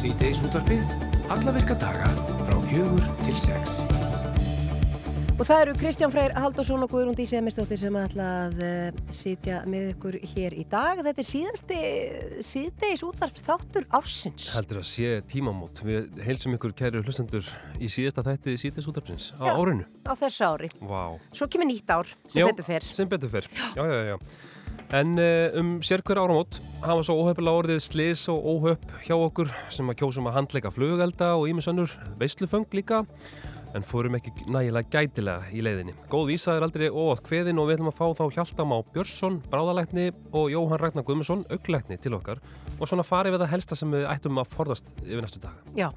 Síðdeis útvarpið, alla virka daga frá fjögur til sex. Og það eru Kristján Freyr Haldursson og Guðrún Dísi Emistóttir sem ætla að uh, sitja með ykkur hér í dag. Þetta er síðasti síðdeis útvarp þáttur ársins. Heldur að sé tímamót. Við heilsum ykkur kæru hlustendur í síðasta þætti síðdeis útvarpsins á Já. árinu. Á þessu ári. Vá. Svo kemur nýtt ár sem Já, betur fyrr. Sem betur fyrr. Já, já, já. En uh, um sérhver áramót hafa svo óhöfulega orðið slis og óhöpp hjá okkur sem að kjósum að handleika flugelda og ímisönnur veisluföng líka en fórum ekki nægilega gætilega í leiðinni. Góð vísa er aldrei óátt kveðin og við ætlum að fá þá Hjaltam á Björnsson, bráðalækni og Jóhann Ragnar Guðmusson, auglækni til okkar og svona farið við það helsta sem við ættum að forðast yfir næstu daga. Já,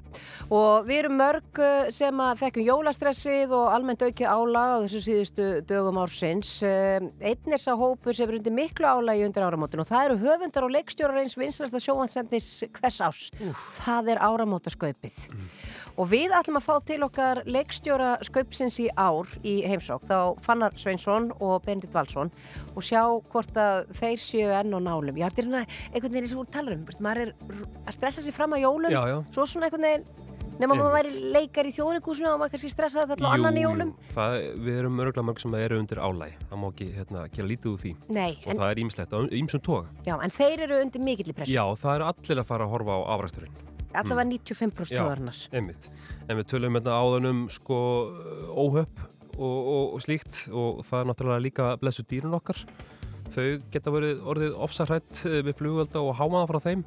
og við erum mörg uh, sem að þekkjum jólastressið og almennt aukið álag á þessu síðustu dögum ársins. Uh, Einn er sá hópur sem er undir miklu álagi undir áramótin og það eru höfundar og leikstjórar eins vinslasta sjóhansendis hvers ás. Það er áramótaskaupið. Og við ætlum að fá til okkar leikstjóra skaupsins í ár í heimsók, þá Fannar Sveinsson og Bendit Valsson og sjá hvort að þeir séu enn og nálum. Já, þetta er hérna einhvern veginn og hún talar um, maður er að stressa sig fram að jólum, Já, já. svo svona einhvern veginn, nema maður væri leikar í þjóðleikúsinu og maður kannski stressaði þetta á annan í jólum. það, við erum örgulega mörg sem eru undir álægi. Það má ekki hérna, gera lítið úr því. Nei, Og en, það er ímislegt á ímsum toga. já, en þeir eru undir mikilli pressu, Já, það eru allir að fara að horfa á afræsturinn. Allavega 95% Já. þjóðarinnar. En við tölum hérna áðan um sko óhöpp og, og, og slíkt og það er náttúrulega líka blessu dýrun okkar. Þau geta verið orðið ofsarhætt við flugölda og hámaða frá þeim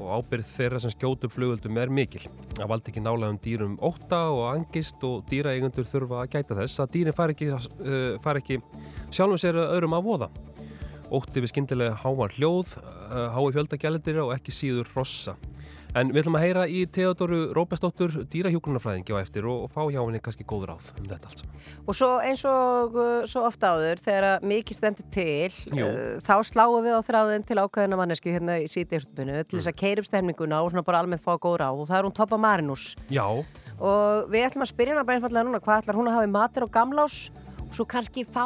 og ábyrð þeirra sem skjótu upp flugöldum er mikil. Það valdi ekki nálega um dýrum ótta og angist og dýraeigundur þurfa að gæta þess að dýrin fari ekki, uh, ekki sjálfum sér öðrum að voða. Ótti við skyndilega háan hljóð, uh, hái fjöldagjælendir og ekki síður rossa. En við ætlum að heyra í Theodoru Róbestóttur dýrahjókunarfræðingi á eftir og, fá hjá henni kannski góð ráð um þetta allt saman. Og svo eins og uh, svo ofta áður, þegar mikið stendur til, Jú. uh, þá sláum við á þráðin til ákveðina mannesku hérna í síðdegistunbunu til Mm. þess að keira upp stemninguna og svona bara almennt fá góð ráð og það er hún Toppa Marinus. Já, Og við ætlum að spyrja hana bara einfallega núna hvað ætlar hún að hafa í matur og gamlás og svo kannski fá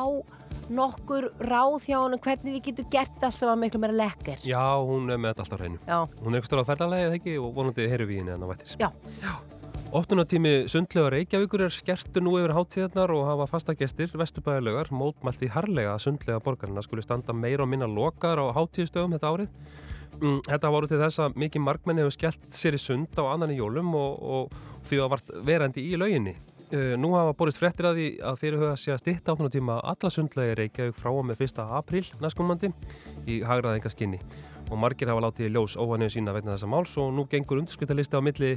nokkur ráð hjá hann hvernig við getum gert allt sem var miklu meira lekker. já, hún er með þetta alltaf hreinu. Já, Hún er eitthvað á ferðarlega eða ekki og vonandi heyrum við í henni en á vættis. já, Óttunartími sundlega Reykjavíkur er skertu nú yfir hátíðarnar og hafa fasta gestir, vestubæðilegar, mótmælti harlega að sundlega borgarina skuli standa meira og minna lokar á hátíðstöðum þetta árið. Mm, Þetta voru til þess að mikið markmenn hefur skellt sér í sund á annan í jólum og, og því að vart verandi í lauginni. Uh, nú hafa borist fréttir að því að fyrir huga sé að stitta áttunartíma alla sundlega Reykjavík frá og með 1. apríl næstkomandi í hagraðinga skinni og margir hafa látið í ljós óvanniðu sína vegna þessa máls og nú gengur undirskriftalista á milli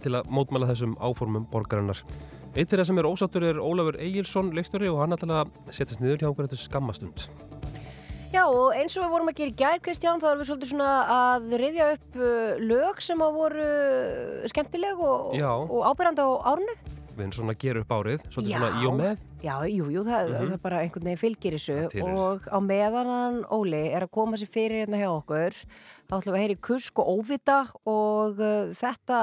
til að mótmæla þessum áformum borgarinnar. Eitt þeirra sem er ósáttur er Ólafur Egilson, leikstjóri og hann ætla að setjast niður hjá okkur eftir skammastund. Já, og eins og við vorum að gera í gær, Kristján, þá erum við svolítið svona að rifja upp uh, lög sem að voru uh, skemmtileg og, og ábyrrandi á árnu. Við erum svona að gera upp árið, svolítið Já. svona í og með. Já, jú, jú, það, Mhm. það er bara einhvern veginn fylgir þessu Það og á meðan hann Óli er að koma sér fyrir hérna hjá okkur þá ætlum við að heyri kusk og óvita og uh, þetta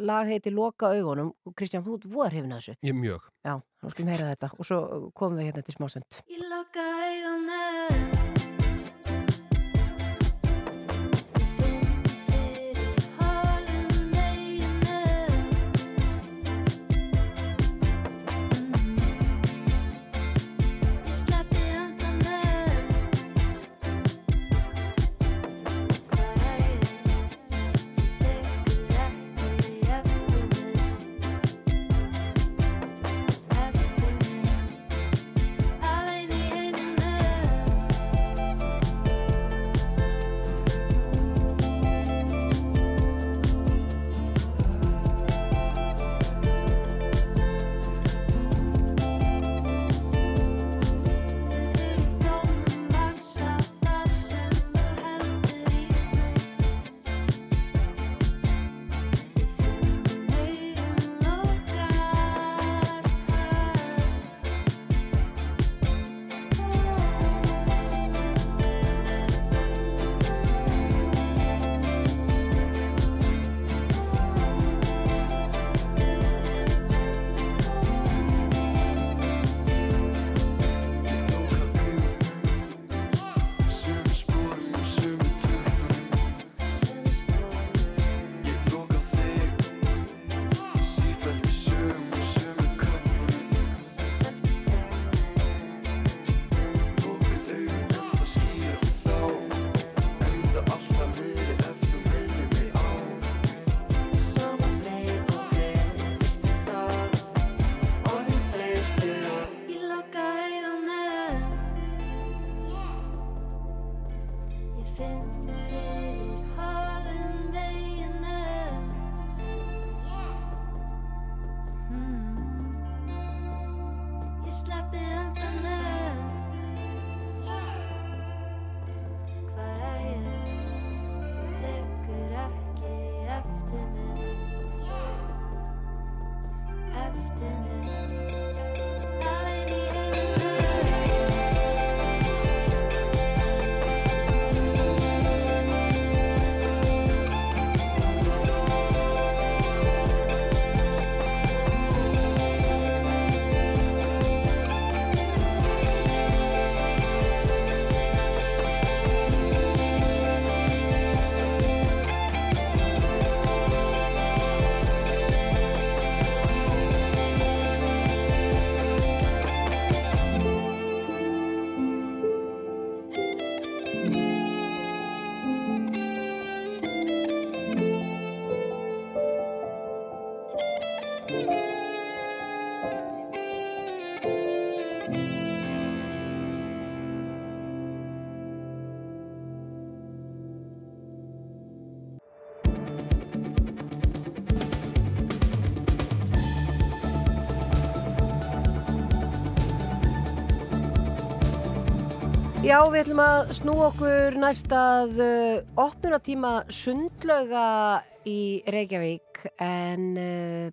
lag heiti Loka augunum og Kristján, þú ert voðar hefina þessu. Ég mjög. Já, þá skulum heyra þetta og svo komum við hérna til smásend. Ég loka augunum Já, við ætlum að snú okkur næstað uh, opnunatíma sundlauga í Reykjavík en uh,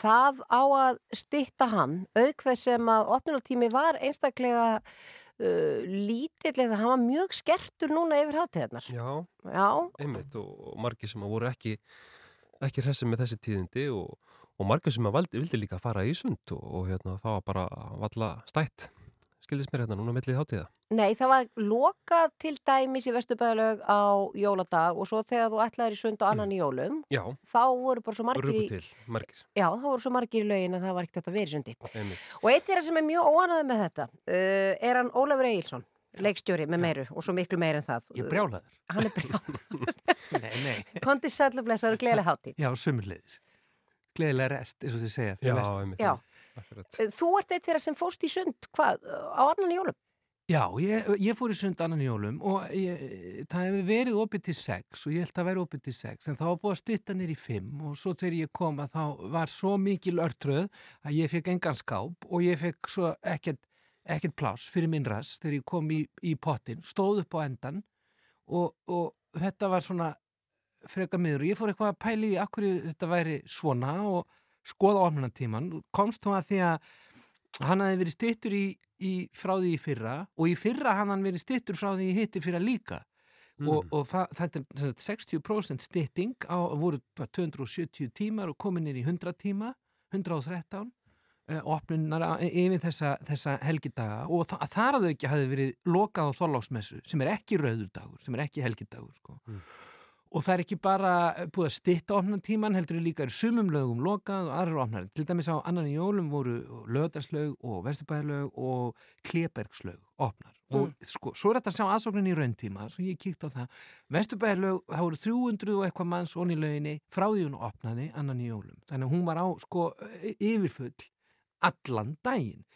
það á að stytta hann. Auk þess sem að opnunatími var einstaklega uh, lítill eða hann var mjög skertur núna yfir hátíðarnar. Já, Já, einmitt og, og margir sem að voru ekki ekki hressi með þessi tíðindi og, og margir sem að valdi, vildi líka fara í sund og, og hérna það var bara valla stætt skildist mér hérna núna mellið hátíða nei, það var lokað til dæmis í Vesturbæðalög á jóladag og svo þegar þú ætlaðir í sund og annan í jólum, Já, þá voru bara svo margir í, til, margir já, þá voru svo margir í lögin að það var ekkert að vera í sundi. einmitt. Og eitt þeirra sem er mjög óanaði með þetta uh, er hann Ólafur Egilson, leikstjóri með meiru og svo miklu meir en það. Ég er brjálaður. Hann er brjálaður. Kondi sælublessar og gleðileg hátíð. Já, sumurleiðis. Gleðilega rest, eins og þið segja. Já. Uh, Þú ert eitt þeirra sem fóst í sund, hvað, á annan jólum? Já, ég, ég fór í sund annan jólum og ég, það hefur verið opið til sex og ég held að vera opið til sex en það var búið að styrta nýr í fimm og svo þegar ég kom að þá var svo mikil örtröð að ég fekk engan skáp og ég fekk svo ekkert, ekkert pláss fyrir minn ras þegar ég kom í, í pottin, stóð upp á endan og, og þetta var svona freka miður. Og ég fór eitthvað að pæli í akkur þetta væri svona og skoða opnunatíman, komst þú að því að hann hafi verið stittur í, í frá því í fyrra og í fyrra hann hann verið stittur frá því í hitti fyrra líka Mm. og, og það, þetta er sem sagt 60% stitting á voru var 270 tímar og komin inn í 100 tíma 113 uh, opnunar á- yfir þessa, þessa helgidaga og þa þar að þau ekki hafi verið lokað á þorláksmessu sem er ekki rauðurdagur, sem er ekki helgidagur sko. Og það er ekki bara búið að stitta opnartíman heldur líka er sumum lögum lokað og aðrar opnar til dæmis á annan í jólum voru löðarslaug og vesturbæðarlaug og klebergslaug opnar. Og sko, svo er þetta að sjá aðsóknin í rauntíma svo ég kíkt á það. Vesturbæðarlaug, það voru 300 og eitthvað manns onni lauginni frá því hún opnaði annan í jólum. Þannig að hún var á sko yfirfull allan daginn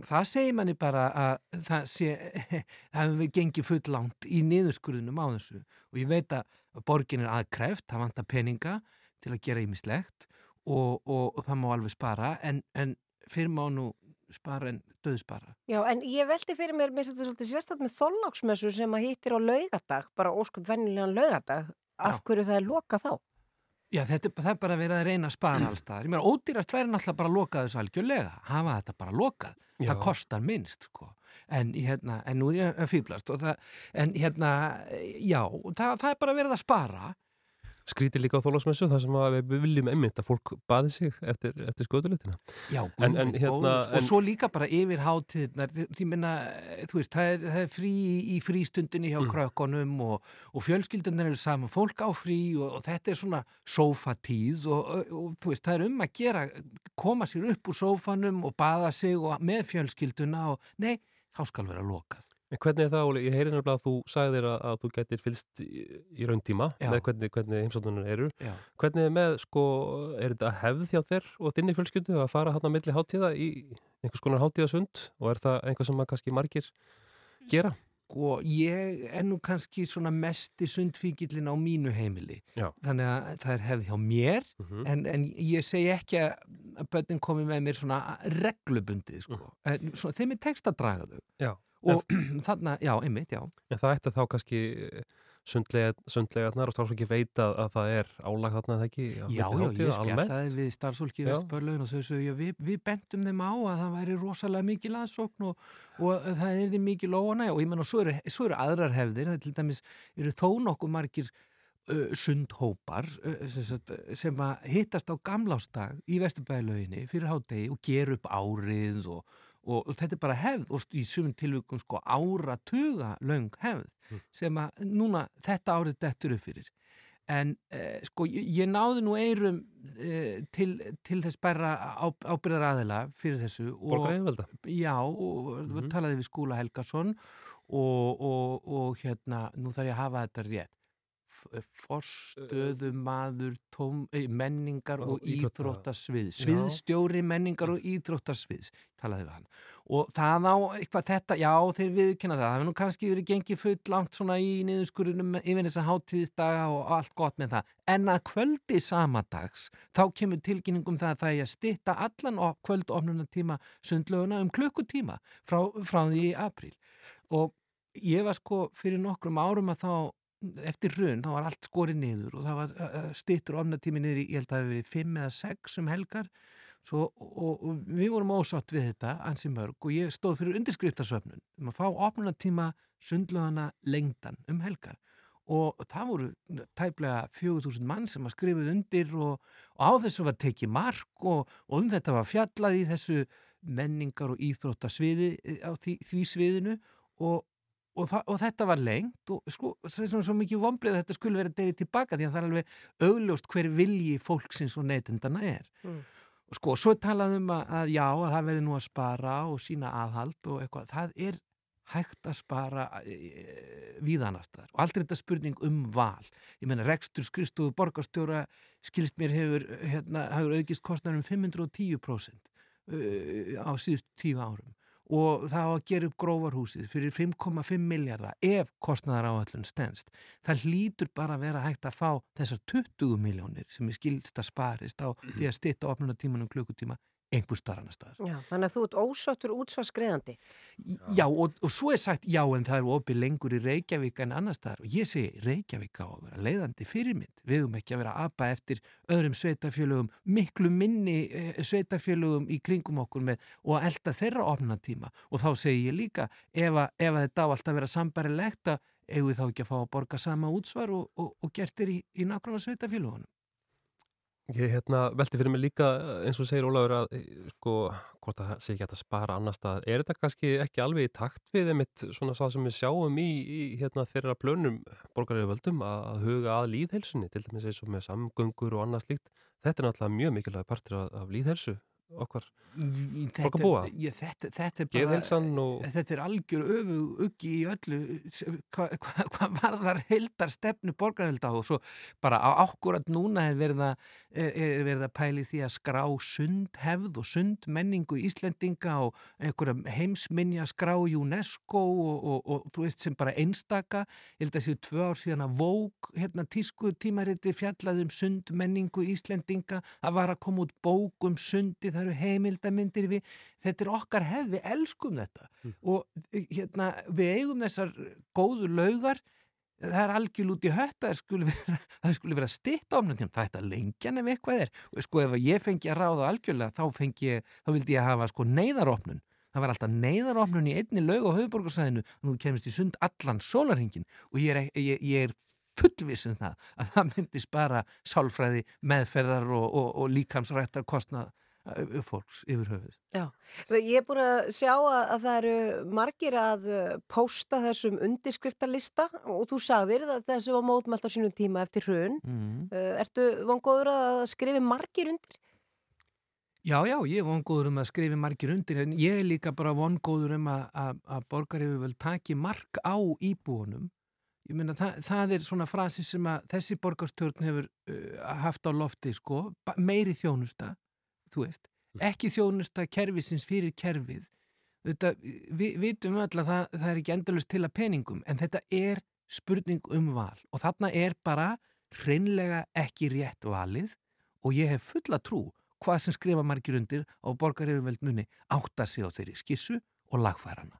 það segir manni bara að það sé það hefur gengið full langt í niðurskurðunum á þessu og ég veit að borgin er aðkræft, það vantar peninga til að gera ímislegt og, og, og það má alveg spara en, en fyrir má nú spara en döðspara Já, en ég veldi fyrir mér, mér þetta svolítið sérstætt með þorláksmessu sem að hittir á laugardag, bara óskup vennilegan laugardag, af Já. hverju það er loka þá? Já, þetta það er bara verið að reyna að spara alls staðar. Ég meina, ódýrast væri náttúrulega bara að loka þessu algjörlega. Hafa þetta bara lokað. Já. Það kostar minnst, sko. En, hérna, en nú er ég að fýblast. og það- En hérna, já, það, það er bara verið að spara. Skrítið líka á þólasmessu þar sem við viljum einmitt að fólk baði sig eftir, eftir skötulitina. Já, En- guð en minn hérna, og en- svo líka bara yfir hátíðnar því minna, þú veist, það er, það er frí í, frístundinni hjá Mm. krökkunum og, og fjölskyldunar eru saman fólk á frí og, og þetta er svona sófatíð og, og, og þú veist, það er um að gera koma sér upp úr sófanum og baða sig og með fjölskylduna og nei, þá skal vera lokað En hvernig er það, Óli? Ég heyri nefnilega að þú sagðir að, að þú getur fylst í, í rauntíma Já. með hvernig, hvernig heimsóknunum eru. Já. Hvernig er með, sko, er þetta hefð hjá þér og þinni fjölskyldu að fara hann að milli hátíða í einhvers konar hátíðasund og er það einhvað sem að kannski margir gera? og ég er nú kannski svona mesti sundfíkillin á mínu heimili Já. þannig að það er hefð hjá mér Mm en, en ég segi ekki að börnin komi með mér svona reglubundið sko. en svona, er text að Já. og já, einmitt, já En það ætti þá kannski sundlega, sundlegarnar og starfsfólki veit að, að það er álag þarna eða ekki? Já, já, hátíða ég spjallaði við starfsfólki í Já. Vestbörlaun og þau sögðu, já, við, við bentum þeim á að það væri rosalega mikil aðsókn og, og það er því mikil óana og ég menn og svo eru, svo eru aðrar hefðir, það er til dæmis eru þó nokkuð margir uh, sundhópar uh, sem, sem að hittast á gamlástag í Vesturbælauginni fyrir hádegi og gera upp árið og, og, og þetta er bara hefð og í sumum tilvíkum sko áratuga löng hefð sem að núna þetta árið dettur upp fyrir. En eh, sko ég, ég náði nú eirum eh, til, til þess bara á, ábyrðar aðila fyrir þessu og, já, og Mhm. talaði við Skúla Helgason og, og, og hérna nú þarf ég að hafa þetta rétt forstöðumadur tóm, menningar Og og íþrótta- íþróttasvið sviðstjóri menningar og íþróttasviðs talaði við hann. Og það á eitthvað þetta, já þeir viðkynna það. Það hefur nú kannski verið gengið full langt svona í niðurskurunum yfir þessa hátíðisdaga og allt gott með það. En að kvöldi sama dags þá kemur tilkynningum það að það er að stitta allan kvöldofnuna tíma sundlöguna um klukkutíma frá, frá því í apríl. Og ég var sko fyrir nokkrum árum að þá eftir hrun, þá var allt skorið niður og það var stittur ofnatími niður í, ég held að það hefur verið fimm eða sex um helgar. Svo, og, og við vorum ósátt við þetta ansi mörg og ég stóð fyrir undirskriftasöfnun um að fá opnunatíma sundlöðana lengdan um helgar. Og það voru tæplega 4000 mann sem að skrifuð undir og, og á þessu var tekið mark og, og um þetta var fjallað í þessu menningar og íþróttasviði á því, því sviðinu. Og, og, það, og þetta var lengt og sko, það er svona svo mikið vombrið að þetta skulle vera derið tilbaka því að það er alveg augljóst hver vilji fólksins og neytendana er. Mm. og sko, svo er talað um að, að já, að það verði nú að spara og sína aðhald og eitthvað, það er hægt að spara e, víðanastar og aldrei þetta spurning um val. Ég meina, rekstur skrifstofu borgarstjóra skilst mér hefur, hérna, hefur aukist kostnar um 510% uh, á síðustu tíu árum og það á að gera upp grófarhúsið fyrir 5,5 miljardar ef kostnaðar áallun stendst. Það hlýtur bara að vera hægt að fá þessar 20 miljónir sem er skilst að sparist á því að stitta opnunatímanum klukkutíma einhver starfana staðar. Já, þannig að þú ert ósáttur útsvarsgreðandi. Já, og, og svo er sagt já en það er opið lengur í Reykjavík en annar staðar og ég segi Reykjavík á að vera leiðandi fyrirmynd. Við höfum ekki að vera apa eftir öðrum sveitafjölugum, miklu minni eh, sveitafjölugum í kringum okkur með og að elda þeirra opnatíma og þá segi ég líka ef, að, ef að þetta á alltaf vera sambarilegt að eigum við þá ekki að fá að borga sama útsvar og, og, og gert er í, í nákvæmlega sveitafjölugunum. Ég hérna, velti fyrir mig líka eins og segir Ólafur að eh, sko, hvort það sé ekki að spara annar stað er þetta kannski ekki alveg í takt við einmitt svona sá sem við sjáum í, í hérna, þeirra plönum borgarlega völdum að, að huga að líðhelsunni til dæmis eins og með samgöngur og annað slíkt? Þetta er náttúrulega mjög mikilvæg partur af, af líðhelsu okkar Þetta, að búa. ég, þetta, þetta er bara og Þetta er algjör öfu uggi í öllu hvað hva, hva varðar heldar stefnu borgarhelda og svo bara á ákkurat núna er verið að, er, er verið að pæli því að skrá sundhefð og sundmenningu Íslendinga og einhverja heimsminja skrá UNESCO og, og, og þú veist sem bara einstaka ég held að séu tvö ár síðan að Vók hérna tísku tímariti fjallaði um sundmenningu Íslendinga það var að koma út bók um sundi það eru heimildamindir við þetta er okkar hefð, við elskum þetta. Og hérna, við eigum þessar góðu laugar það er algjörl út í hött að það skuli vera, það skuli vera stitt ofnum það ætti að lengja nefn eitthvað er. Og sko ef ég fengi að ráða algjörlega þá fengi ég, þá vildi ég hafa sko neyðaropnun. Það var alltaf neyðaropnun í einni laug á höfuborgarsæðinu og nú kemist í sund allan sólarhingin og ég er, ég, ég er fullviss um það að það myndi spara sálfræði, meðferðar og, og, og líkamsrættar kostnað fólks yfir höfuð Já, ég er búin að sjá að, að það eru margir að pósta þessum undirskriftalista og þú sagðir að þessu var mótmælt á sínum tíma eftir hrun. mm. Ertu vongóður að skrifi margir undir? Já, já, ég er vongóður um að skrifi margir undir en ég er líka bara vongóður um að, að, að borgaryfir vel taki mark á íbúunum. Ég meina, það, það er svona frasi sem að þessi borgarstjórn hefur uh, haft á lofti, sko, meiri þjónusta, þú veist, ekki þjónusta kerfisins fyrir kerfið. Þetta, við vitum öll að það, það er ekki endalust til að peningum, en þetta er spurning um val og þarna er bara hreinlega ekki rétt valið og ég hef fulla trú hvað sem skrifa margir undir á borgaryfirveld muni áttar sig á þeirri skissu og lagfærana.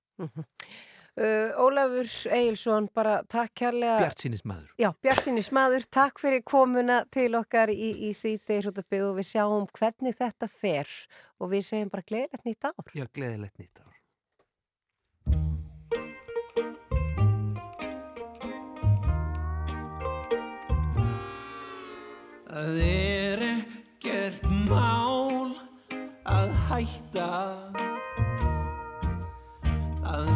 Uh, Ólafur Egilson, bara takk kærlega. Bjart sínis maður. Já, Bjartsinni Smaður, takk fyrir komuna til okkar í, í síðdegisútabið og við sjáum hvernig þetta fer og við segjum bara gleðilegt nýtt ár. Já, gleðilegt nýtt ár. Það er ekkert mál að hætta Það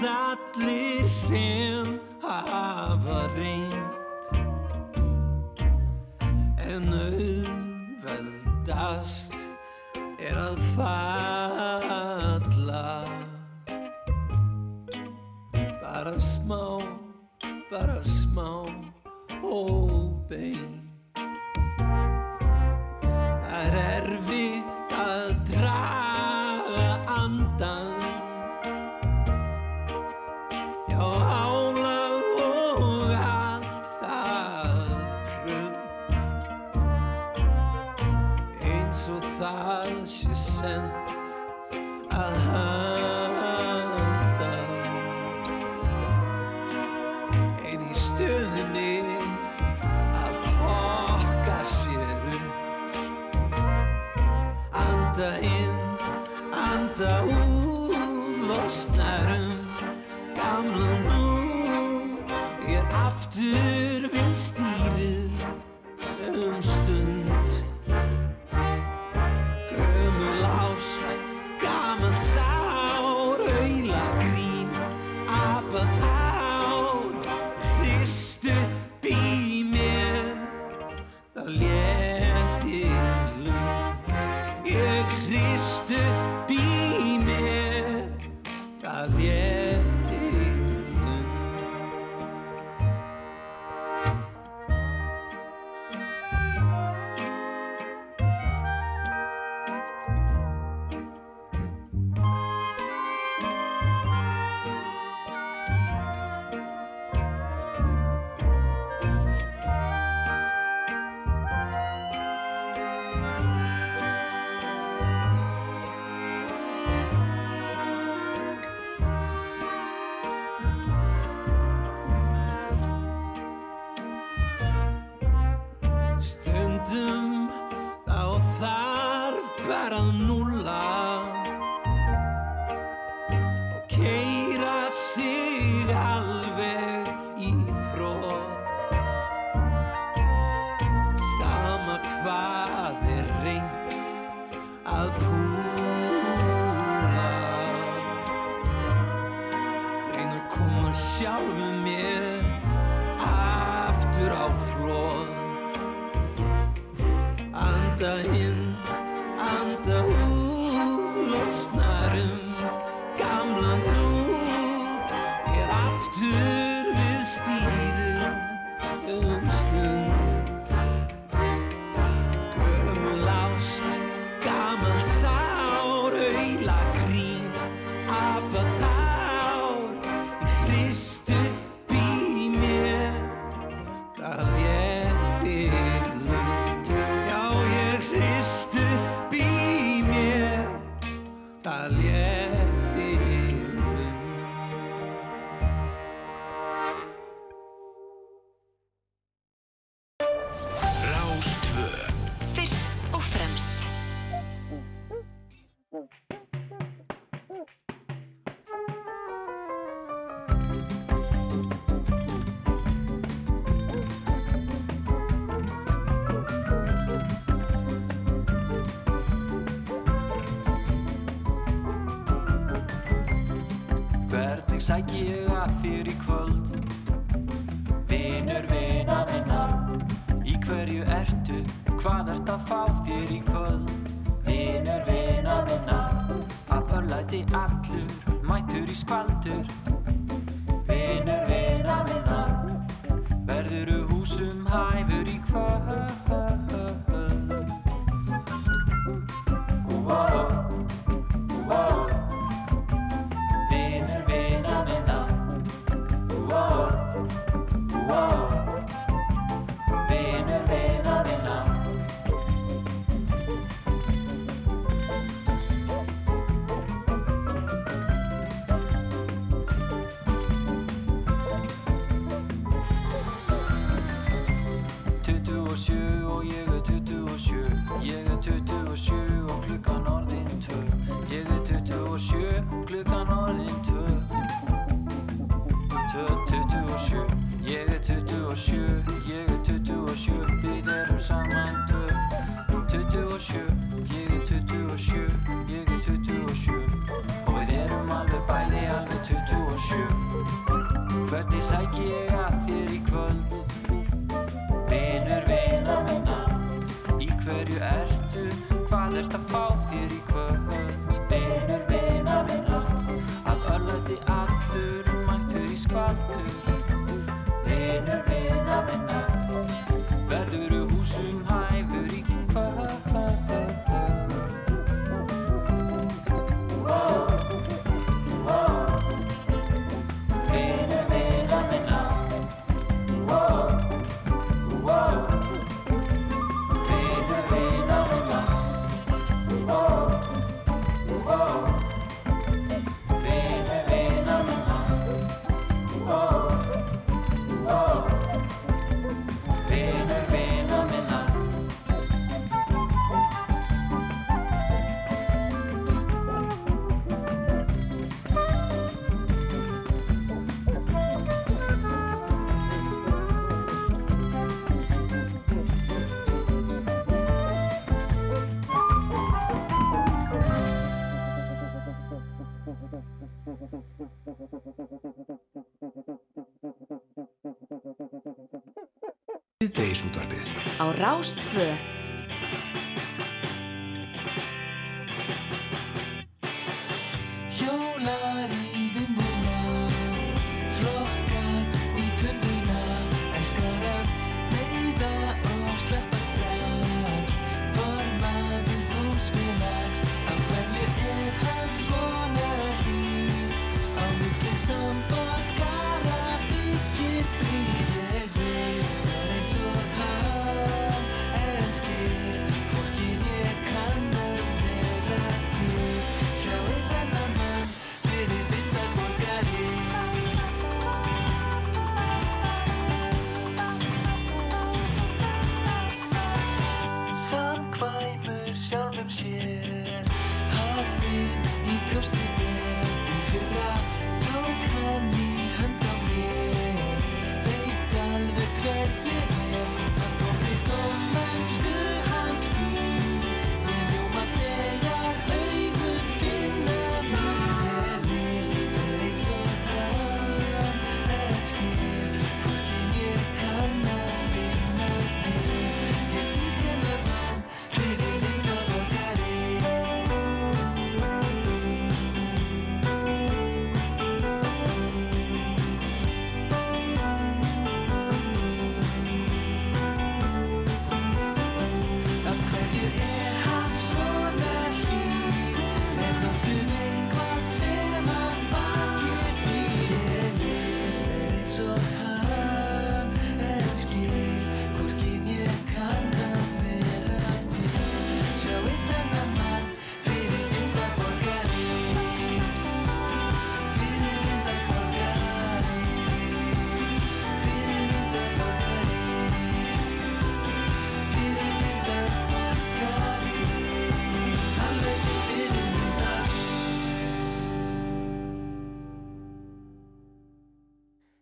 vita allir sem hafa reynt En auðveldast er að falla. Bara smá, bara smá óbeint Það Deisútvarpið Á Rástfö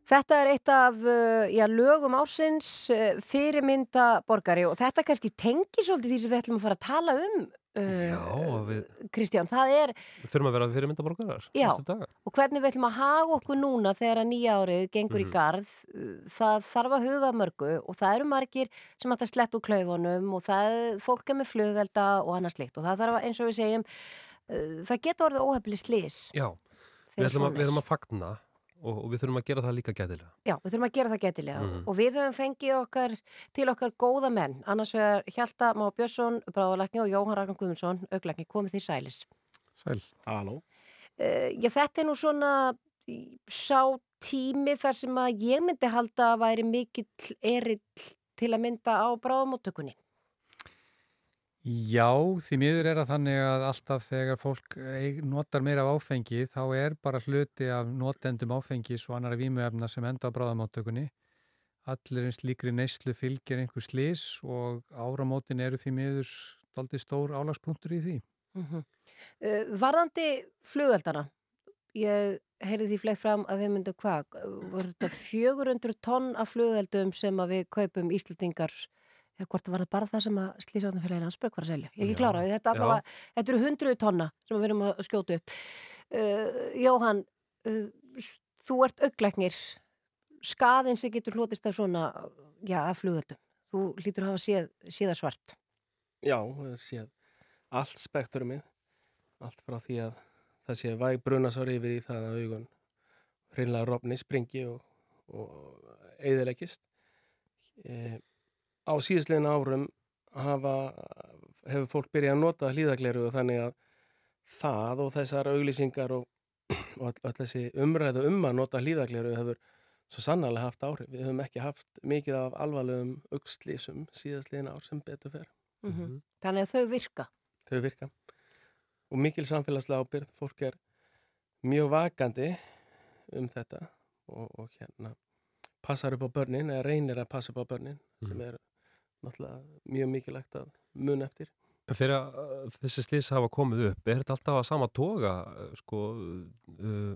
Þetta er eitt af uh, já, lögum ásins uh, fyrirmynda borgari og þetta kannski tengi svolítið því sem við ætlum að fara að tala um Já, uh, við, Kristján, það er við þurfum að vera fyrirmyndaborgarar Já. og hvernig við ætlum að haga okkur núna þegar að nýja árið gengur í Mhm. garð uh, það þarf að huga mörgu og það eru margir sem ætta að sletta úr klaufunum og það, fólk er með flugelda og annað slikt og það þarf að, eins og við segjum uh, það getur orðið óhefli slís Já, við, ætlum að, við erum að fagna og, og við þurfum að gera það líka gætilega. Já, við þurfum að gera það getilega Mhm. og við höfum fengið okkar til okkar góða menn, annars vegar Hjalta Má Björnsson, Bráðalækni og Jóhann Ragnar Guðmundsson, auglækni, komið því sælis. Sæl. Halló. Uh, já, þetta er nú svona í- sá tími þar sem að ég myndi halda að væri mikill erill til að mynda á bráðamóttökunni. Já, því miður er að þannig að alltaf þegar fólk eig- notar meira af áfengi þá er bara hluti af notendum áfengis og annara vímuefna sem enda á bráðamáttökunni. Allir eins líkri neyslu fylgir einhver slis og áramótin eru því miður daldi stór álagspunktur í því. Uh, varðandi flugöldana, ég heyrði því fleik fram að við myndum hvað, voru þetta 400 tonn af flugöldum sem við kaupum Íslandingar eða hvort var það bara það sem að slísáttanfélagin Ansberg var að selja. Ég er ekki Já, klára, þetta, allavega, þetta eru 100 tonna sem við erum að skjóta upp. Uh, Jóhann, uh, þú ert auglæknir, skaðin sem getur hlotist af svona, já, af flugöldum. Þú hlýtur að hafa séð, séða svart. Já, það sé allt spektrumið, allt frá því að það sé væg brunasár yfir í það að augun hreinlega rofni, springi og, og eðilegist. E, á síðastlegin árum hafa, hefur fólk byrjað að nota hlýðagleru og þannig að það og þessar auglýsingar og, og öll, þessi umræðu um að nota hlýðagleru hefur svo sannarlega haft áhrif. Við höfum ekki haft mikið af alvarlegum augslísum síðastlegin ár sem betur fer. Mm Þannig að þau virka. þau virka og mikil samfélagslega ábyrð fólk er mjög vakandi um þetta og, og hérna passar upp á börnin eða reynir að passa upp á börnin sem er náttúrulega mjög mikilvægt að mun eftir að uh, þessi slís hafa komið upp, er þetta alltaf að sama toga, uh, sko, uh,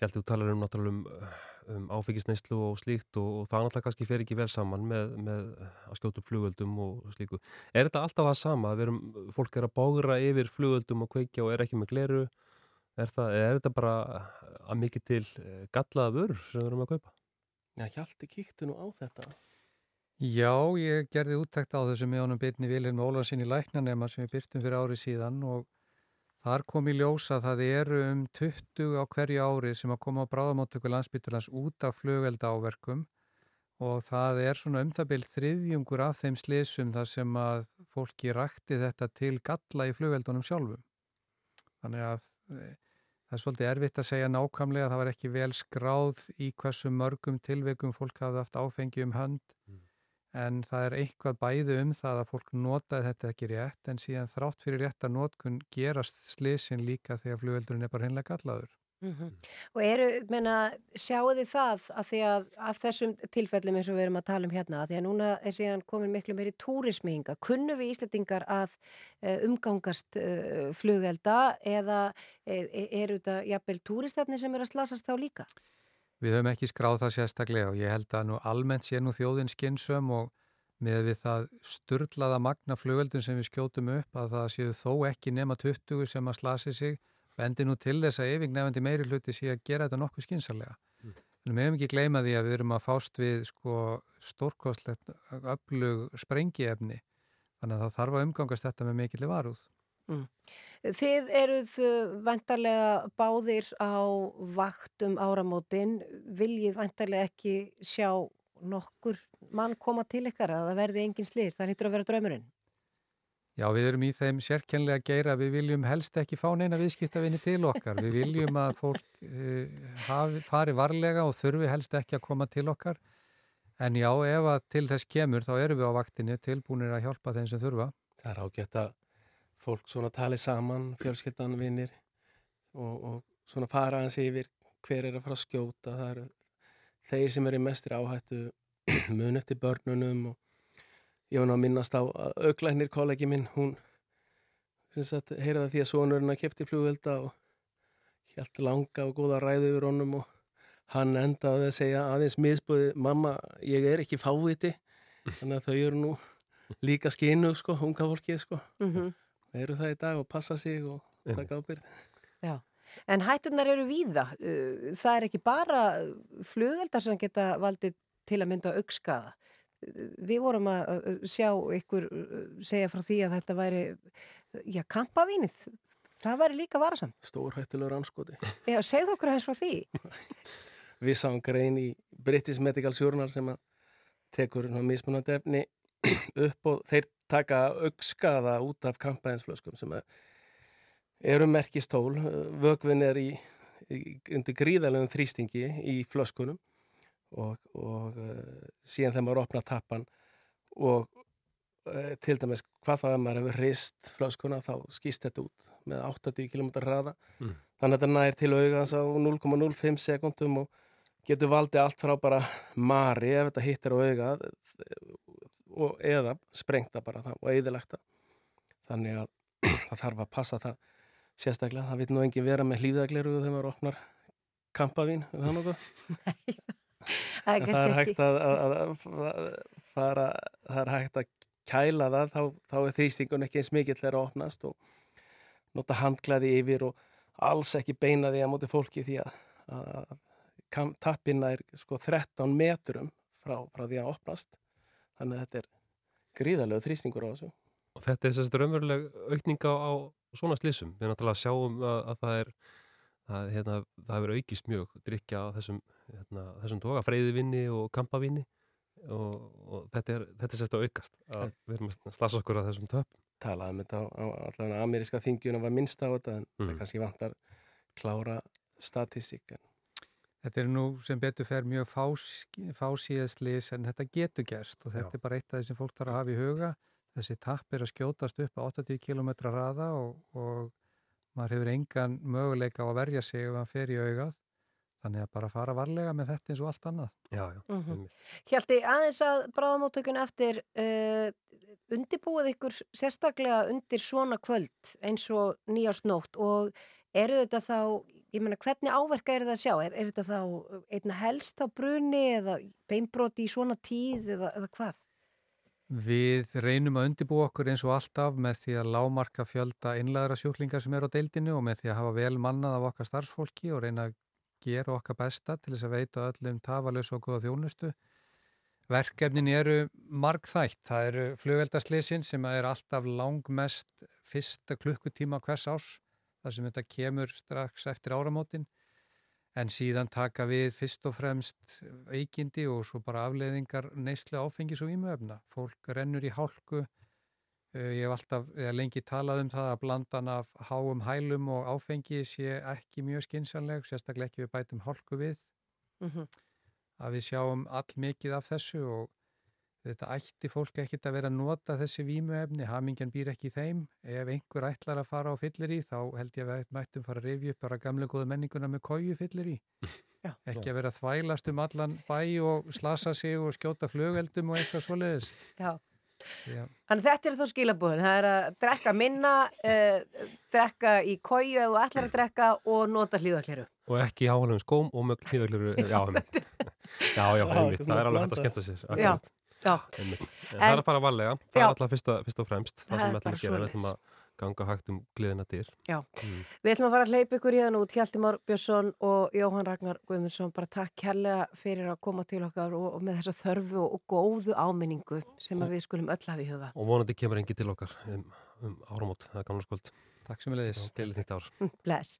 ég held að þú talar um náttúrulega um, um áfengisneislu og slíkt og, og það náttúrulega kannski fer ekki vel saman með, með að skjóta upp flugöldum og slíku. Er þetta alltaf sama, að við erum, fólk er að bágra yfir flugöldum og kveikja og er ekki með gleru Er, það, er þetta bara að mikið til gallaða vörur sem við erum að kaupa? Já, Hjalti kíktu nú á þetta. Já, ég gerði úttækt á þessu með honum bitni Vilhelm Ólarsinni læknanema sem við byrtum fyrir ári síðan og þar kom í ljós að það eru um 20 á hverju ári sem að koma á bráðamáttöku landsbytulans út af flugvelda áverkum og það er svona um það byrð þriðjungur af þeim slísum þar sem að fólki rakti þetta til galla í flugveldunum sjálfum. Þannig að eh, það er svolítið erfitt að segja nákvæmlega að það var ekki vel skráð í hversu mörgum tilveikum fólk hafði haft áfengi um hönd en það er eitthvað bæði um það að fólk notaði þetta ekki rétt en síðan þrátt fyrir rétta notkun gerast slisin líka þegar flugveldurinn er bara hinnlega gallaður. Mm Og eru, menna, sjáu þið það að því að af þessum tilfellum eins og við erum að tala um hérna, að því að núna er síðan komin miklu meiri túrismi hinga, kunnu við Íslandingar að uh, umgangast uh, flugelda eða uh, eru þetta jafnvel túristefni sem eru að slasast þá líka? Við höfum ekki skráð það sérstaklega og ég held að nú almennt sé nú þjóðin skynsum og með við það sturlaða magna flugveldum sem við skjótum upp að það séu þó ekki nema 20 sem að slasi sig bendi nú til þess að yfingnefandi meiri hluti sé að gera þetta nokkuð skynsalega. Mm. En við hefum ekki gleyma því að við erum að fást við sko stórkostlegt öflug sprengiefni þannig að það þarf að umgangast þetta með mikilvæg varúð. Mm. Þið eruð vantarlega báðir á vaktum áramótin, viljið vantarlega ekki sjá nokkur mann koma til ykkar að það verði engin slist, það hýttur að vera draumurinn. Já, við erum í þeim sérkennlega geira, við viljum helst ekki fá neina viðskiptavinni til okkar, við viljum að fólk uh, hafi, fari varlega og þurfi helst ekki að koma til okkar, en já, ef að til þess kemur þá erum við á vaktinu tilbúinir að hjálpa þeim sem þurfa. Það er ágætt að fólk svona tali saman, fjölskyldan, vinnir og, og svona fara hans yfir hver er að fara að skjóta, það eru þeir sem eru mestir áhættu mun eftir börnunum og ég var ná að minnast á að auglæknir kollegi minn, hún sagt, heyraði því að sonurinn að kefti flugvelda og helt langa og góða ræðu yfir honum og hann endaði að segja aðeins miðspöði, mamma, ég er ekki fáviti. Þannig að þau eru nú líka skinu, sko, unga fólkið, sko. Mm -hmm. Þau eru það í dag og passa sig og taka ábyrð Já, en hættunar eru víða það er ekki bara flugveldar sem geta valdið til að mynda aukskaða við vorum að sjá ykkur segja frá því að þetta væri já, kampavínið það væri líka varasamt. Stórhættilegur anskoti. Já, segð okkur aðeins frá því. Við sáum grein í British Medical Journal sem að tekur mismunandi efni upp og þeir taka aukskaða út af kampavinsflöskum sem eru merkistól. Vögvin er í, í, undir gríðalegum þrýstingi í flöskunum og, og uh, síðan þegar maður opna tappan og uh, til dæmis hvað þá ef maður hefur rist flöskuna þá skýst þetta út með 80 km raða mm. þannig að þetta nær til augans á 0,05 sekundum og getur valdið allt frá bara mari ef þetta hittir á auga og eða sprengta bara það og eðilegt þannig að það þarf að passa það sérstaklega, það vil nú engin vera með hlýðagleru þegar maður opnar kampavín, það nokkuð? Það, það er hægt að, að, að fara, það er hægt að kæla það, þá, þá er þýstingun ekki eins mikill þegar að opnast og nota handklæði yfir og alls ekki beina því að móti fólki því að, að tappina er sko 13 metrum frá, frá því að opnast þannig að þetta er gríðarlega þrýstingur á þessu. Og þetta er sérst raunveruleg aukninga á svona slissum. Við náttúrulega sjáum að, að það er það, hérna, það hefur aukist mjög drikja á þessum, hérna, þessum toga, freyðivinni og kampavinni og, og þetta er, þetta sérst að aukast að við erum að slasa okkur á þessum töp Talaðum þetta á, á allavega ameríska þingjuna var minnst á þetta en mm. það kannski vantar klára statistík Þetta er nú sem betur fer mjög fásíðaslis en þetta getur gerst og þetta Já. er bara eitt af því sem fólk þarf að hafa í huga þessi tapp er að skjótast upp á 80 km raða og, og maður hefur engan möguleika á að verja sig ef hann fer í augað þannig að bara fara varlega með þetta eins og allt annað Já, já mm -hmm. Hjalti, aðeins að bráðamóttökun eftir uh, undibúið ykkur sérstaklega undir svona kvöld eins og nýjársnótt og eru þetta þá, ég menna hvernig áverka er þetta að sjá? Er, er þetta þá einna helst á bruni eða beinbroti í svona tíð eða, eða hvað? Við reynum að undibúa okkur eins og alltaf með því að lámarka fjölda innlæðra sjúklingar sem eru á deildinu og með því að hafa vel mannað af okkar starfsfólki og reyna að gera okkar besta til þess að veita öllum tafalös og góða þjónustu. Verkefnin eru margþætt. Það eru flugveldarslisin sem er alltaf langmest fyrsta klukkutíma hvers árs þar sem þetta kemur strax eftir áramótin en síðan taka við fyrst og fremst veikindi og svo bara afleiðingar neyslu áfengis og ímöfna. Fólk rennur í hálku, Eh, ég hef alltaf eða lengi talað um það að blandan af háum hælum og áfengi sé ekki mjög skinsanleg, sérstaklega ekki við bætum hálku við, Mhm. að við sjáum all mikið af þessu og þetta ætti fólk ekkit að vera að nota þessi vímuefni, hamingjan býr ekki í þeim. Ef einhver ætlar að fara á fyllir í þá held ég að við mættum fara að rifja upp bara gamle góða menninguna með kóju fyllir í. Já. Ekki að vera að þvælast um allan bæ og slasa sig og skjóta flugeldum og eitthvað svoleiðis. Já. Já. Þannig þetta er þó skilabúðin, það er að drekka minna, uh, drekka í kóju ef þú ætlar að drekka og nota hlýðakleru. Og ekki í háalum skóm og með hlýðagluru, já. Já, já, það er alveg hægt að skemmta sér. Já, akkurat. já. En það er að fara varlega, það Já. er alltaf fyrst, fyrst og fremst það Það sem við ætlum að gera, við ætlum að ganga hægt um gleðina dyr. Já. Mm. Við ætlum að fara að hleypa ykkur í þann út, Hjalti Már Björnsson og Jóhann Ragnar Guðmundsson, bara takk kærlega fyrir að koma til okkar og, og með þessa þörfu og, og góðu áminningu sem að við skulum öll hafa í huga. Og vonandi kemur engi til okkar um, um áramót, það er gamla skuld. Takk sem við leiðis. Gleðilegt nýtt ár. Bless.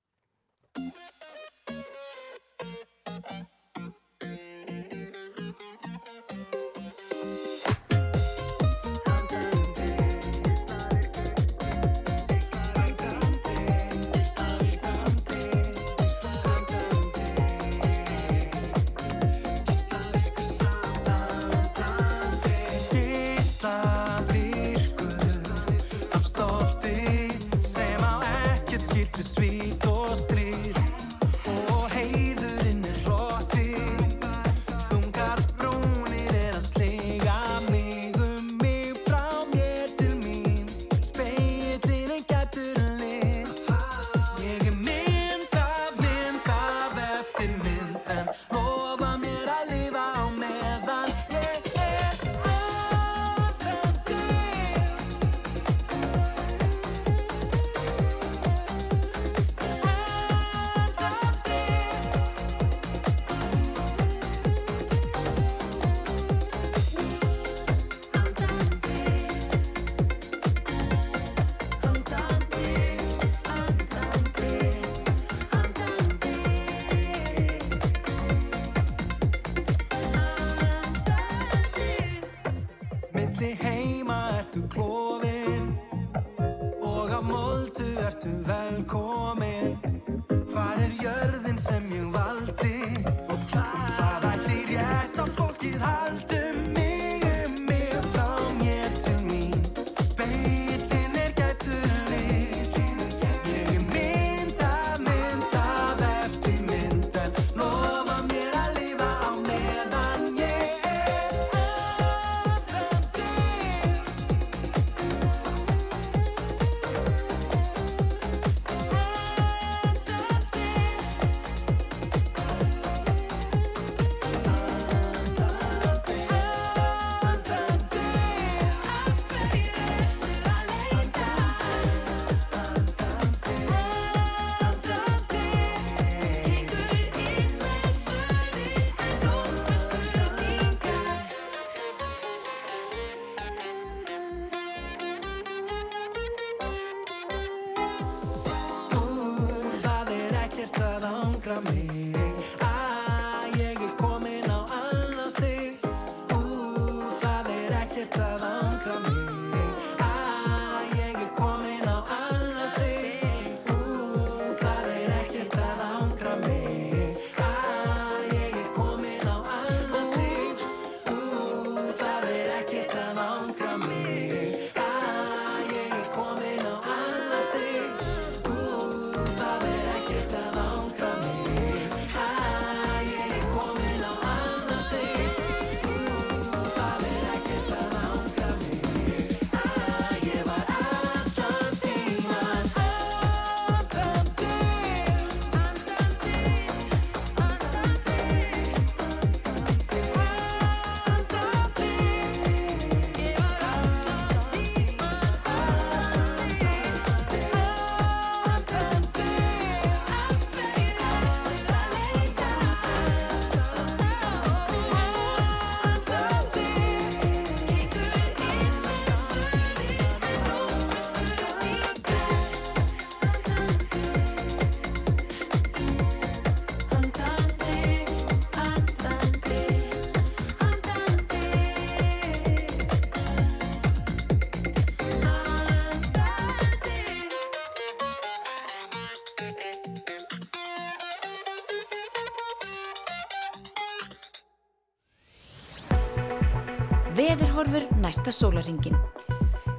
Næsta sólaringin.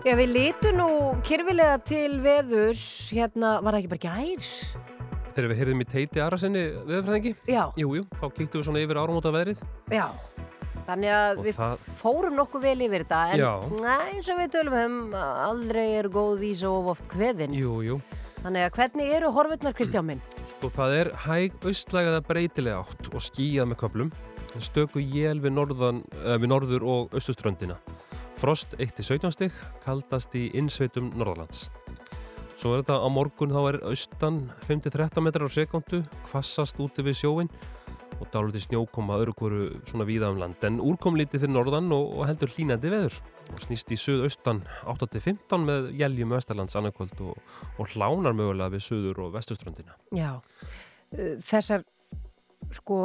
Já, við litum nú kyrfilega til veðurs, hérna, var það ekki bara gær? Þegar við heyrðum í teiti Arasenni veðurfræðingi, Já, jú, jú, þá kíktum við svona yfir áramóta veðrið. já. Þannig að Og við það- fórum nokkuð vel yfir þetta, en næ, eins og við tölum um, aldrei er góð vísa of oft kveðin. Jú, jú. Þannig að hvernig eru horfurnar, Kristján minn? Sko, það er hæg austlægaða breytilega átt og skýjað með köplum. En Stöku jél við, norðan, uh, við norður og austuströndina. Frost 1-17 stig, kaldast í innsveitum Norðalands. Svo er þetta á morgun, þá er austan 5-13 metrar á sekundu, kvassast úti við sjóin og dálítið snjókoma öðru hverju svona víða um land. En úrkom lítið fyrir norðan og, og heldur hlínandi veður og snýst í suðaustan 8-15 með jæljum vestarlands annarkvöld og, og hlánar mögulega við suður og vestuströndina. Já, Uh, þessar sko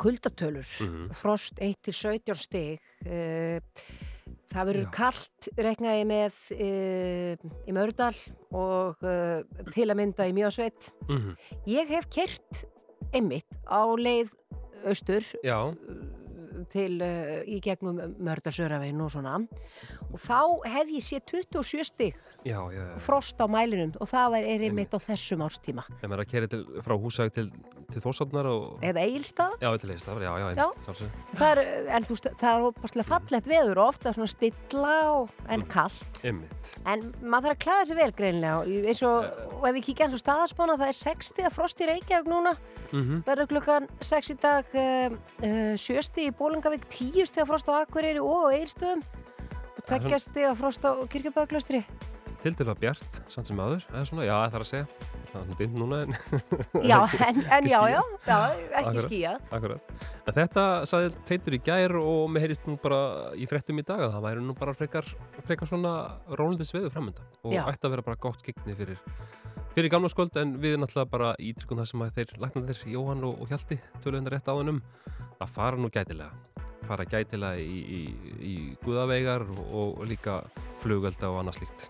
kuldatölur, Mhm. frost 1-17 stig, uh, það verður kallt reknaði með uh, í Mördal og uh, til að mynda í Mjósveit. Mm Ég hef kert einmitt á leið austur Já, til uh, í gegnum Mördalsöravegin og svona og þá hef ég séð 27 stig já, já. já. frost á mælinum og það er einmitt á þessum árstíma. Ef maður er að kera frá húsæk til, til þósarnar og... Eða Egilstað Já, til leist, já, já, Já. Það er, en þú veist, það er opaslega fallegt veður og ofta svona stilla og, en kallt. Einmitt. En maður þarf að klæða sig vel greinlega og eins og, og ef við kíkja eins og staðaspána það er 60 að frost í Reykjavík núna Mm verður klukkan 6 í dag uh, uh, 7 stig í Bólingavík 10 stig að frost á Akureyri og á Eilstöðum og 2 stig að frost á Kirkjubæðaklaustri Til að bjart, samt sem aður, eða svona, já, það er að segja. Það er nú dimmt núna en... Já, en, en já, já, já, ekki skýja Akkurat. En þetta saði teitur í gær og mér heyrist nú bara í fréttum í dag að það væri nú bara frekar, frekar svona rólandi sveðu framönda og Já. ætti að vera bara gott skikni fyrir, fyrir gamla skuld en við náttúrulega bara ítrykkun það sem að þeir læknandir Jóhann og, og Hjalti töluðin rétt áðan um að fara nú gætilega fara gætilega í, í, í guðaveigar og, og líka flugölda og annað slíkt.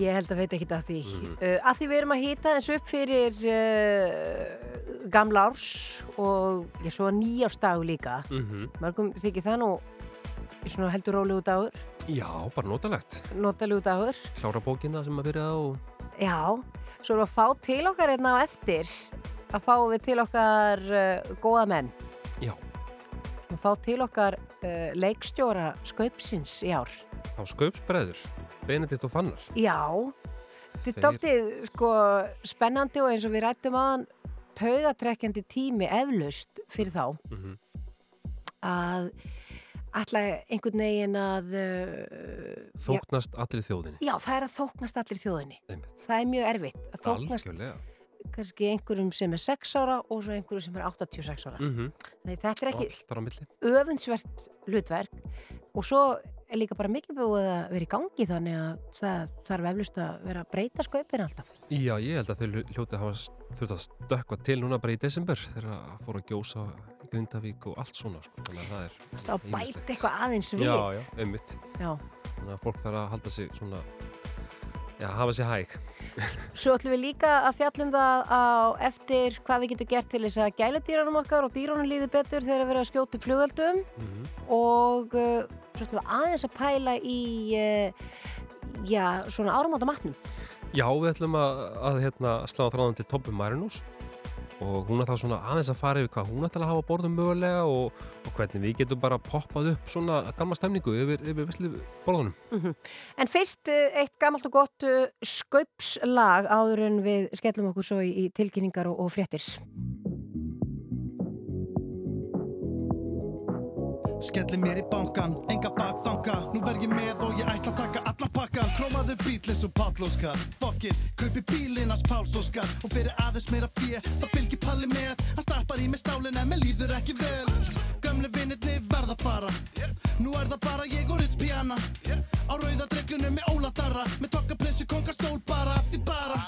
Ég held að veit ekki að því. Mhm. Uh, að því við erum að hýta eins upp fyrir uh, gamla árs og ég svo nýjársdagu líka. Mm -hmm. Mörgum þykir það nú heldur rólegu dagur, Já, bara notalegt. notalegu dagur. Klára bókina sem að byrja og Já, svo erum við að fá til okkar hérna á eftir að fá við til okkar uh, góða menn. Já. Að fá til okkar uh, leikstjóra skaupsins í ár. á skaupsbreður, Benedikt og Fannar. Já, þetta er dálítið sko spennandi og eins og við rættum aðan taugatrekkjandi tími eflaust fyrir þá Mm að ætla einhvern veginn að uh, Þóknast allir þjóðinni. já, já, það er að þóknast allir þjóðinni Einmitt. það er mjög erfitt Algjörlega. Kannski einhverjum sem er 6 ára og svo einhverjum sem er 86 ára Mm -hmm. Nei, þetta er ekki öfundsvert hlutverk og svo er líka bara mikið búið að vera í gangi þannig að það þarf eflust að vera að breyta skaupin alltaf Já, ég held að þau hljótið hafa þurft að stökkva til núna bara í desember þegar að fóru að gjósa Grindavík og allt svona, sko. Þannig að það er... þá bæti eitthvað aðeins við Já, já, einmitt. Já. Þannig að fólk þarf að halda sig svona, já, hafa sig hæg. Svo ætlum við líka að fjallum það á eftir hvað við getum gert til þess að gæla dýranum okkar og dýranum líði betur þegar við erum að skjóta upp flugöldum Mm og uh, svo ætlum við aðeins að pæla í uh, já, svona áramáta matnum. Já, við ætlum að, að hérna, slá þráðan til Tobbi Marinus og hún ætla svona aðeins að fara yfir hvað hún ætla að hafa borðum mögulega og, og hvernig við getum bara poppað upp svona gamla stemningu yfir, yfir vissli borðunum. Mm En fyrst uh, eitt gamalt og gott uh, skaupslag áður en við skellum okkur svo í tilkynningar og, og fréttir. Skelli mér í bankan, enga bakþanga. Nú verð ég með og ég ætla að taka allan pakkan Krómaðu bílis og pátlóskar Fuck it, kaupi bílinn hans Pálsóskar Og fyrir aðeins meira fjö, það fylgir palli með. Hann stappar í mig stálin en mér líður ekki vel. Gömle vinnirni verða fara. Nú er það bara ég og Ritz Piana. Á rauða dreglunum með Óla Darra. Með tokka prinsu kongastól bara af því bara.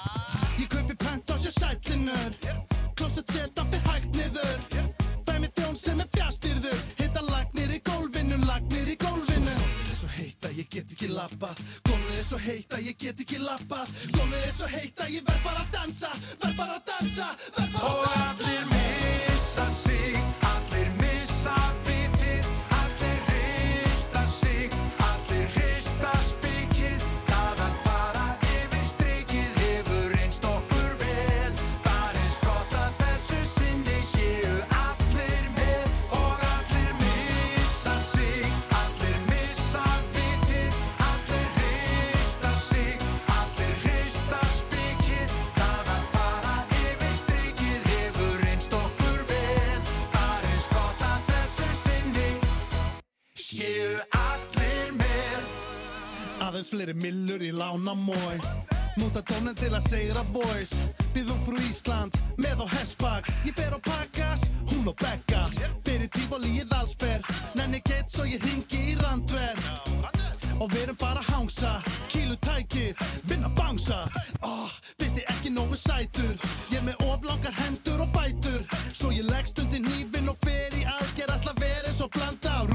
Ég kaupi pent á sér sætlinur. Klósett seta fyrir hægt niður. Fæ mér þjón sem er fjastýrður í gólfinu, lagnir í gólfinu. Gómið er svo heitt að ég get ekki lappað. Gómið er svo heitt að ég get ekki lappað. Gómið er svo heitt að ég verð bara að dansa Verð bara að dansa, verð bara að dansa. Og allir missa sig, allir missa Aðeins fleiri millur í lána mói Múta dónin til að segra voice Býðum frú Ísland með á hessbak Ég fer á pakkas, hún á bekka Fyrir tífóli í Þalsberg Nenni gett svo ég ringi í Randver. Og við erum bara að hangsa. Kílu tækið, vinna bangsa. Oh, Finnst ég ekki nógu sætur? Ég er með oflangar hendur og bætur Svo ég leggst undir hnífin og fer í aðgerð. Alla verið og blanda. Af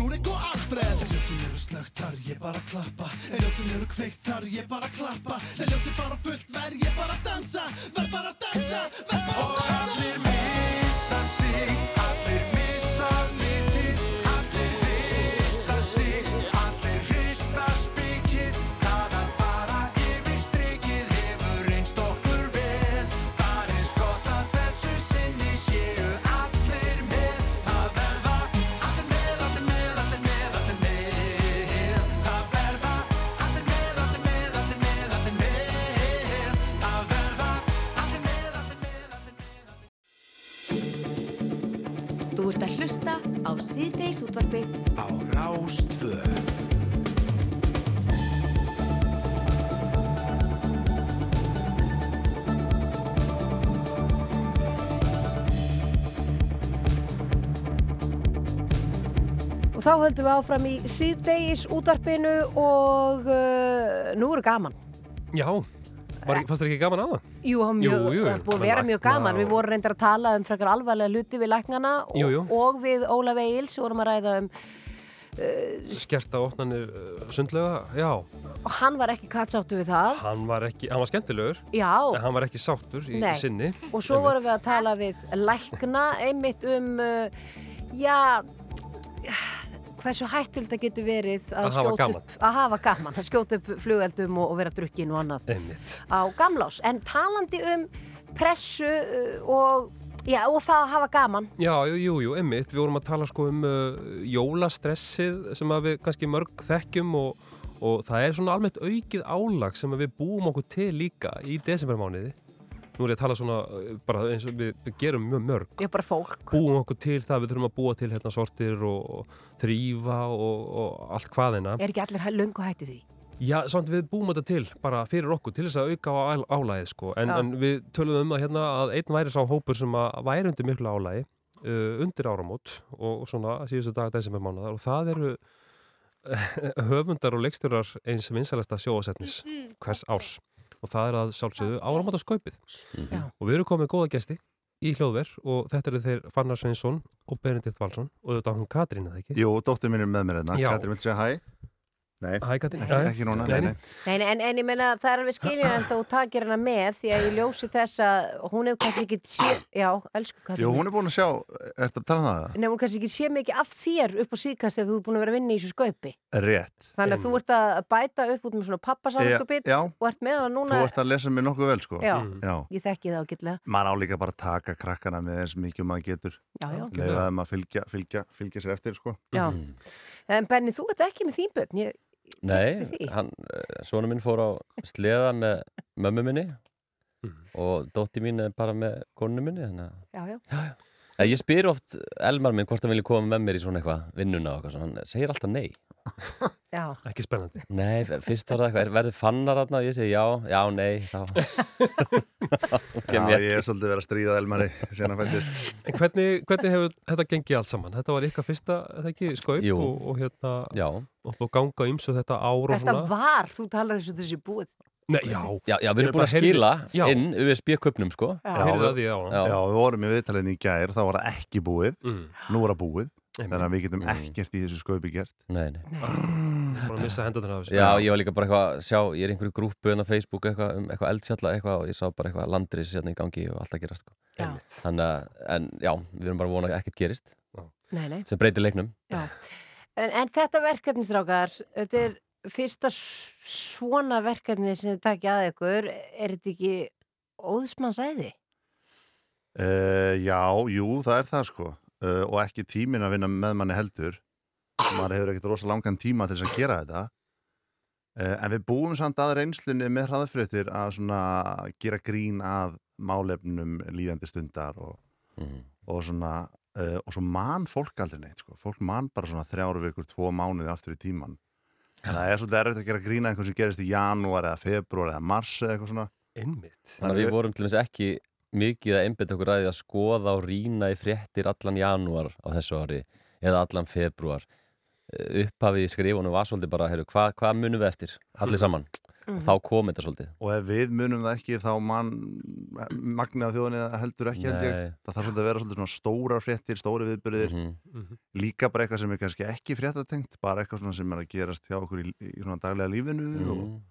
bara klappa. En ljósin eru kveikt þar ég bara klappa. En ljósin fara fullt verð ég bara dansa. Verð bara að dansa, verð bara að dansa. Og allir missa sig síðdeis útvarpið Á Rástvö Og þá höldum við áfram í síðdeis útvarpinu og uh, nú eru gaman. Já, var, fannst þér ekki gaman á það? Jú, mjög, Jú, jú, það búið að vera mjög gaman. Við og- vorum reyndar að tala um frekar alvarlega hluti við læknana og, og við Ólaf Eils vorum að ræða um Skerta opnanir uh, sundlega, já, og hann var ekki katsáttu við það. hann var ekki, hann var skemmtilegur, Já. en hann var ekki sáttur í Nei. sinni. Og svo vorum við að tala við lækna einmitt um, uh, já, hversu hættult það getur verið að, Að hafa upp, að hafa gaman, að skjóta upp flugeldum og, og vera drukkin og annað Einmitt. á gamlás. En talandi um pressu uh, og, já, og það að hafa gaman, Já, jú, jú, einmitt, við vorum að tala sko um uh, jólastressið sem við kannski mörg þekkjum og, og það er svona almennt aukið álag sem við búum okkur til líka í desembermániði. Nú er ég að tala svona uh, bara eins og við, við gerum mjög mörg. er bara fólk. Búum okkur til það, við þurfum að búa til hérna sortir og, þrýfa og, og allt hvaðina. Er ekki allir löngu hætti því? Já, samt við búum þetta til bara fyrir okkur til þess að auka á á- álagið sko. en, Já. en við tölum um að, hérna, að einn væri sá hópur sem að væri undir miklu álagi uh, undir áramót og svona síðustu dag desember mánuðar og það eru höfundar og leikstjórar eins vinsalesta sjóasetnis hvers árs og það er að sjálfsögðu áramóta skaupið Já. og við erum komið góða gesti í hljóðver og þetta eru þeir Fannar Sveinsson og Benedikt Valsson og þetta er hún Katrín, eða ekki? Jú, dóttir mín er með mér hérna. Katrín vil segja hæ? Nei. Ekki, ekki núna, nei, nei. Nei, nei, en, en ég meina það er alveg skiljandi að þú takir hana með því að ég ljósi þess að hún hefur kannski ekki sé, já, elsku Katrín. Jú, hún er búin að sjá, ertu að tala um það? Nei, hún kannski ekki sé mikið af þér upp á síðkast þegar þú er búin að vera að vinna í þessu skaupi. Rétt. Þannig að þú ert að bæta upp út með svona pappasálaskupið Já, já. og ert með hana núna. Þú ert að lesa mér nokkuð vel, sko. Já, Já. ég þekki það ágætlega. Man á líka bara taka krakkana með eins mikið og maður getur. Já, já. Lefa þeim að fylgja, fylgja, fylgja sér eftir, sko. Já. En Benni, þú ert ekki með þín börn. Ég, Nei, hann, eh, svona minn fór á sleða með mömmu minni og dótti mín er bara með konu minni þannig að já, já. Já, já. Ég spyr oft Elmar minn hvort hann vilja koma með mér í svona eitthvað vinnuna og eitthvað svona, hann segir alltaf nei Já. Ekki spennandi. Nei, fyrst var það eitthvað, er- verður fannar þarna og ég segi já, já, nei þá Já, ég er svolítið verið að stríða Elmari síðan að fættist. En hvernig, hvernig hefur þetta gengið allt saman? Þetta var ykkar fyrsta, eða ekki, skaup Jú. og, og hérna Já. og þú ganga ymsu þetta ár og Þetta svona var, þú talar eins og þessi búið. Nei, já. Já, já, við erum búin bara að skila já. inn USB-köpnum, sko Já. Því, já. Já, við vorum í viðtalinni í gær, þá var það ekki búið. Mm. Nú er það búið. Þannig að við getum ekkert í þessu skaupi gert. Nei, nei Búin að missa af þessu Já, ég var líka bara eitthvað að sjá, ég er í einhverju grúpu en á Facebook eitthvað um eitthvað eldfjalla eitthvað og ég sá bara eitthvað landris hérna í gangi og allt að gerast sko. Þannig að, en já, við erum bara að vona að ekkert gerist Nei, nei. sem breytir leiknum. En, en þetta verkefni, strákar, þetta er fyrsta svona verkefni sem þið takja að ykkur. Er þetta ekki óðsmannsæði? Uh, já, jú, það er það sko. Uh, og ekki tímin að vinna með manni heldur. Maður hefur ekkert rosa langan tíma til þess að gera þetta. Uh, en við búum samt að reynslunni með hraðfréttir að svona gera grín að málefnum líðandi stundar og, Mhm. og svona uh, og svo man fólk aldrei neitt sko. fólk man bara svona þrjáru vikur, tvo mánuði aftur í tíman Það er svolítið erfitt að gera grína einhvern sem gerist í janúar eða februar eða mars eða eitthvað svona. Einmitt. Þannig að við vorum til dæmis ekki mikið að einbytta okkur að því að skoða og rýna í fréttir allan janúar á þessu ári eða allan februar upphafið í skrifunum var svolítið bara heyrðu, hvað hva munum við eftir, allir saman Mhm. og þá kom þetta svolítið Og ef við munum það ekki þá mann magnið af þjóðinni heldur ekki held. Það þarf svolítið að vera svolítið svona stóra fréttir, stóri viðbyrðir Mhm. Líka bara eitthvað sem er kannski ekki fréttatengt bara eitthvað svona sem er að gerast hjá okkur í, í svona daglega lífinu og, Mhm.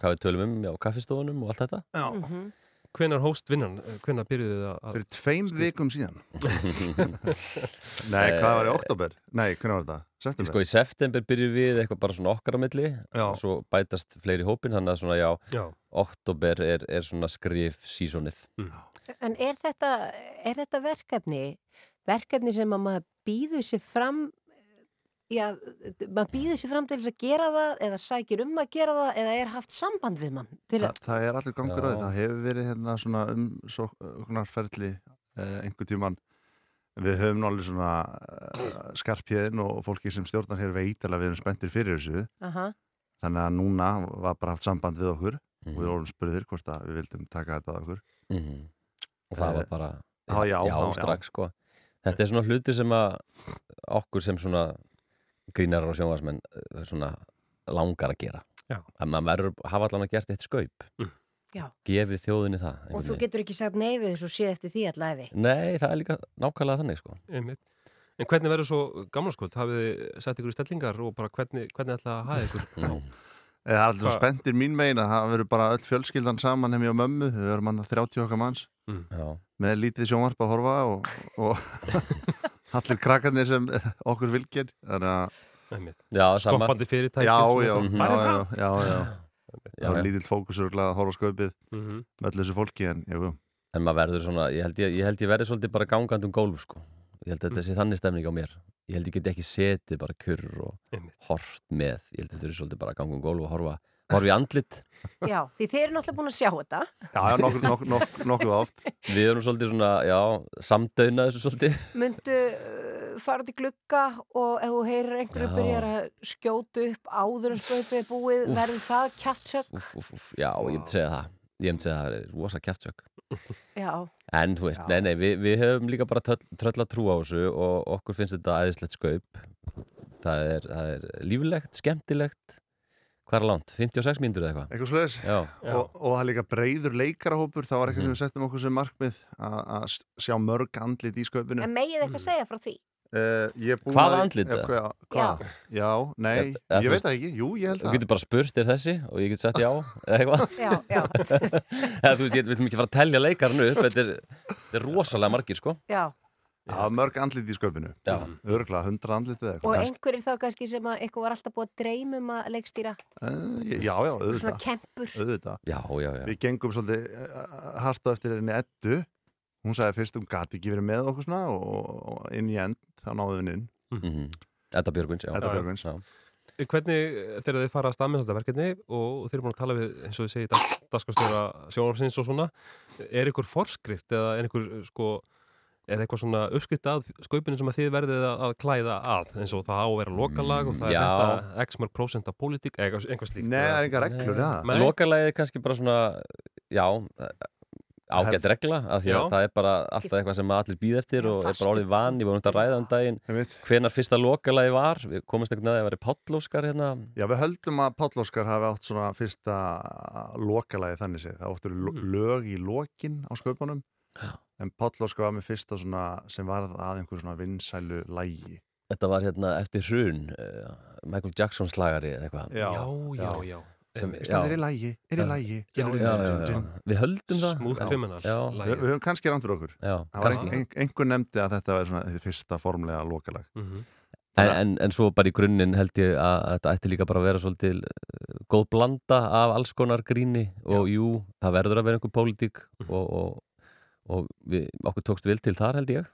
hvað við tölum um á kaffistofunum og allt þetta Já. Hvenar hóst vinnan? Hvenar byrjuðu þið að... Fyrir tveim vikum síðan Nei, hvað var í oktober? Nei, hvernig var þetta? September? Sko í september byrjum við eitthvað bara svona okkar á milli Já. og svo bætast fleiri hópin þannig að svona já, Já. oktober er, er svona skrif sísonið En er þetta, er þetta verkefni, verkefni sem að maður býður sér fram, já, maður býður sér fram til þess að gera það eða sækir um að gera það eða er haft samband við mann til Þa, að, það er allir gangur á því, það hefur verið hérna svona umsóknarferli eh, einhver tíman við höfum náttúrulega svona uh, skarpjöðin og fólki sem stjórnar hér veit alveg að við erum spenntir fyrir þessu. Aha, þannig að núna var bara haft samband við okkur Mhm. og við vorum spurðir hvort að við vildum taka þetta að okkur. Mhm. og það var Eh, bara já, já, já, já. strax sko. Þetta er svona hluti sem að okkur sem svona grínar og sjónvarsmenn eh, svona langar að gera Já. að maður verður að hafa allan að gert eitt skaup já. gefið þjóðinni það Og þú veginn. getur ekki sagt nei við þessu séð eftir því allavega. Nei, það er líka nákvæmlega þannig sko. En hvernig verður svo gamlarskvöld? Hafið þið sett ykkur í stellingar og bara hvernig, hvernig ætla að hafa ykkur? Það er alltaf Hva- spenntir mín megin að það verður bara öll fjölskyldan saman hefði á mömmu, við verum hann 30 okkar manns Mm. Með lítið sjónvarp að horfa og, og allir krakkarnir sem okkur vilkir þannig að Einmitt. Já, sama. Skoppandi fyrirtæki Já, já, já, já, fram. já, já. Já, Það var já. lítill fókusur og glæð að horfa sköpið Mhm. með öllu þessu fólki en maður verður svona, ég held ég, ég, held ég verði svolítið bara gangandi um gólf sko. Ég held að þetta sé þannig stemning á mér. Ég held ég get ekki setið bara kurr og hort með. Ég held að þetta er svolítið bara að ganga um gólf og horfa, horfa í andlit. Já, því þeir eru náttúrulega búin að sjá þetta. já, já nokkuð, nokkuð, nokkuð, nokkuð oft Við erum svolítið svona, já, samdauna þessu svolítið. Myndu uh, fara út í glugga og ef þú heyrir einhverju Já. byrjar að skjótu upp áður en skaupið er búið, verður það úf, já, ég myndi segja það. Ég myndi segja að það er rosa kjæftsök. Já, En, þú veist, nei, nei, við, við höfum líka bara tröll, tröll að trú á þessu og okkur finnst þetta æðislegt skaup. Það er, það er líflegt, skemmtilegt. Hvað er langt? 56 mínútur eða eitthvað? eitthvað sluðis Já. og, og það er líka breyður leikarahópur það var eitthvað sem við settum okkur sem markmið að að sjá mörg andlit í sköpunu en megið eitthvað segja frá því? Uh, ég er búinn Hvaða að- andlit, Eh, eða? Hvað? hvað? Já, nei, þú ég veit veist- það ekki Jú, ég held Þú það getur bara spurt er þessi og ég get sagt já eða eitthvað Já, já. Eða þú veist, ég vil ekki fara að telja leikarinn upp þetta er, þetta er rosalega margir sko Já, Það var mörg andlit í sköpunu Já. Örgla, hundra andlit eða og eitthvað einhverjir þá kannski sem að eitthvað var alltaf búið að dreymum að leikstýra. Uh, Já, já, svona auðvitað. kempur. Auðvitað. Já, já, já. Við gengum svolítið harta eftir henni Eddu. Hún sagði fyrst um gati ekki verið með okkur svona og, og inn í end þá náðu við inn. Mm Edda Björgvins, já. Edda Björgvins. já. Hvernig þegar þið fara að stað með þetta verkefni og þeir eru búin að tala við, eins og þið segið, dagskastjóra sjónvarsins og svona, er er er eitthvað svona uppskrift að skaupinu sem að þið verðið að, að klæða að, eins og það á að vera lokalag og það er Já. þetta x mörg prósent af pólitík, eða eitthvað, eitthvað slíkt. Nei, það er enga reglur. Lokalæði er kannski bara svona já, ágætt regla af því að það er bara alltaf eitthvað sem allir býð eftir og er bara orðið van, ég voru að ræða um daginn hvenar fyrsta lokalæði var við komumst einhvern veginn að það væri Pállóskar hérna Já, við höldum að Páll Óskar hafi átt svona fyrsta lokalagi þannig séð. Það áttur Mm. lög í lokin á sköpunum en Páll Óskar var með fyrsta svona sem varð að einhverju svona vinsælu lægi. Þetta var hérna eftir hrun uh, Michael Jackson slagari eða eitthvað Já, Já, já, já. Sem- já. Það er í lægi, er í Já. lægi. Já, já, já, já. Við höldum það Smooth Já. Criminal Já. Við, höfum kannski fyrir okkur. Já, Það var kannski. ein, einhver nefndi að þetta var svona því fyrsta formlega lokalag. Mhm. En, en, en svo bara í grunninn held ég að þetta ætti líka bara að vera svolítið uh, góð blanda af alls konar gríni og jú, það verður að vera einhver pólitík Mhm. og, og, og við, okkur tókst vil til þar held ég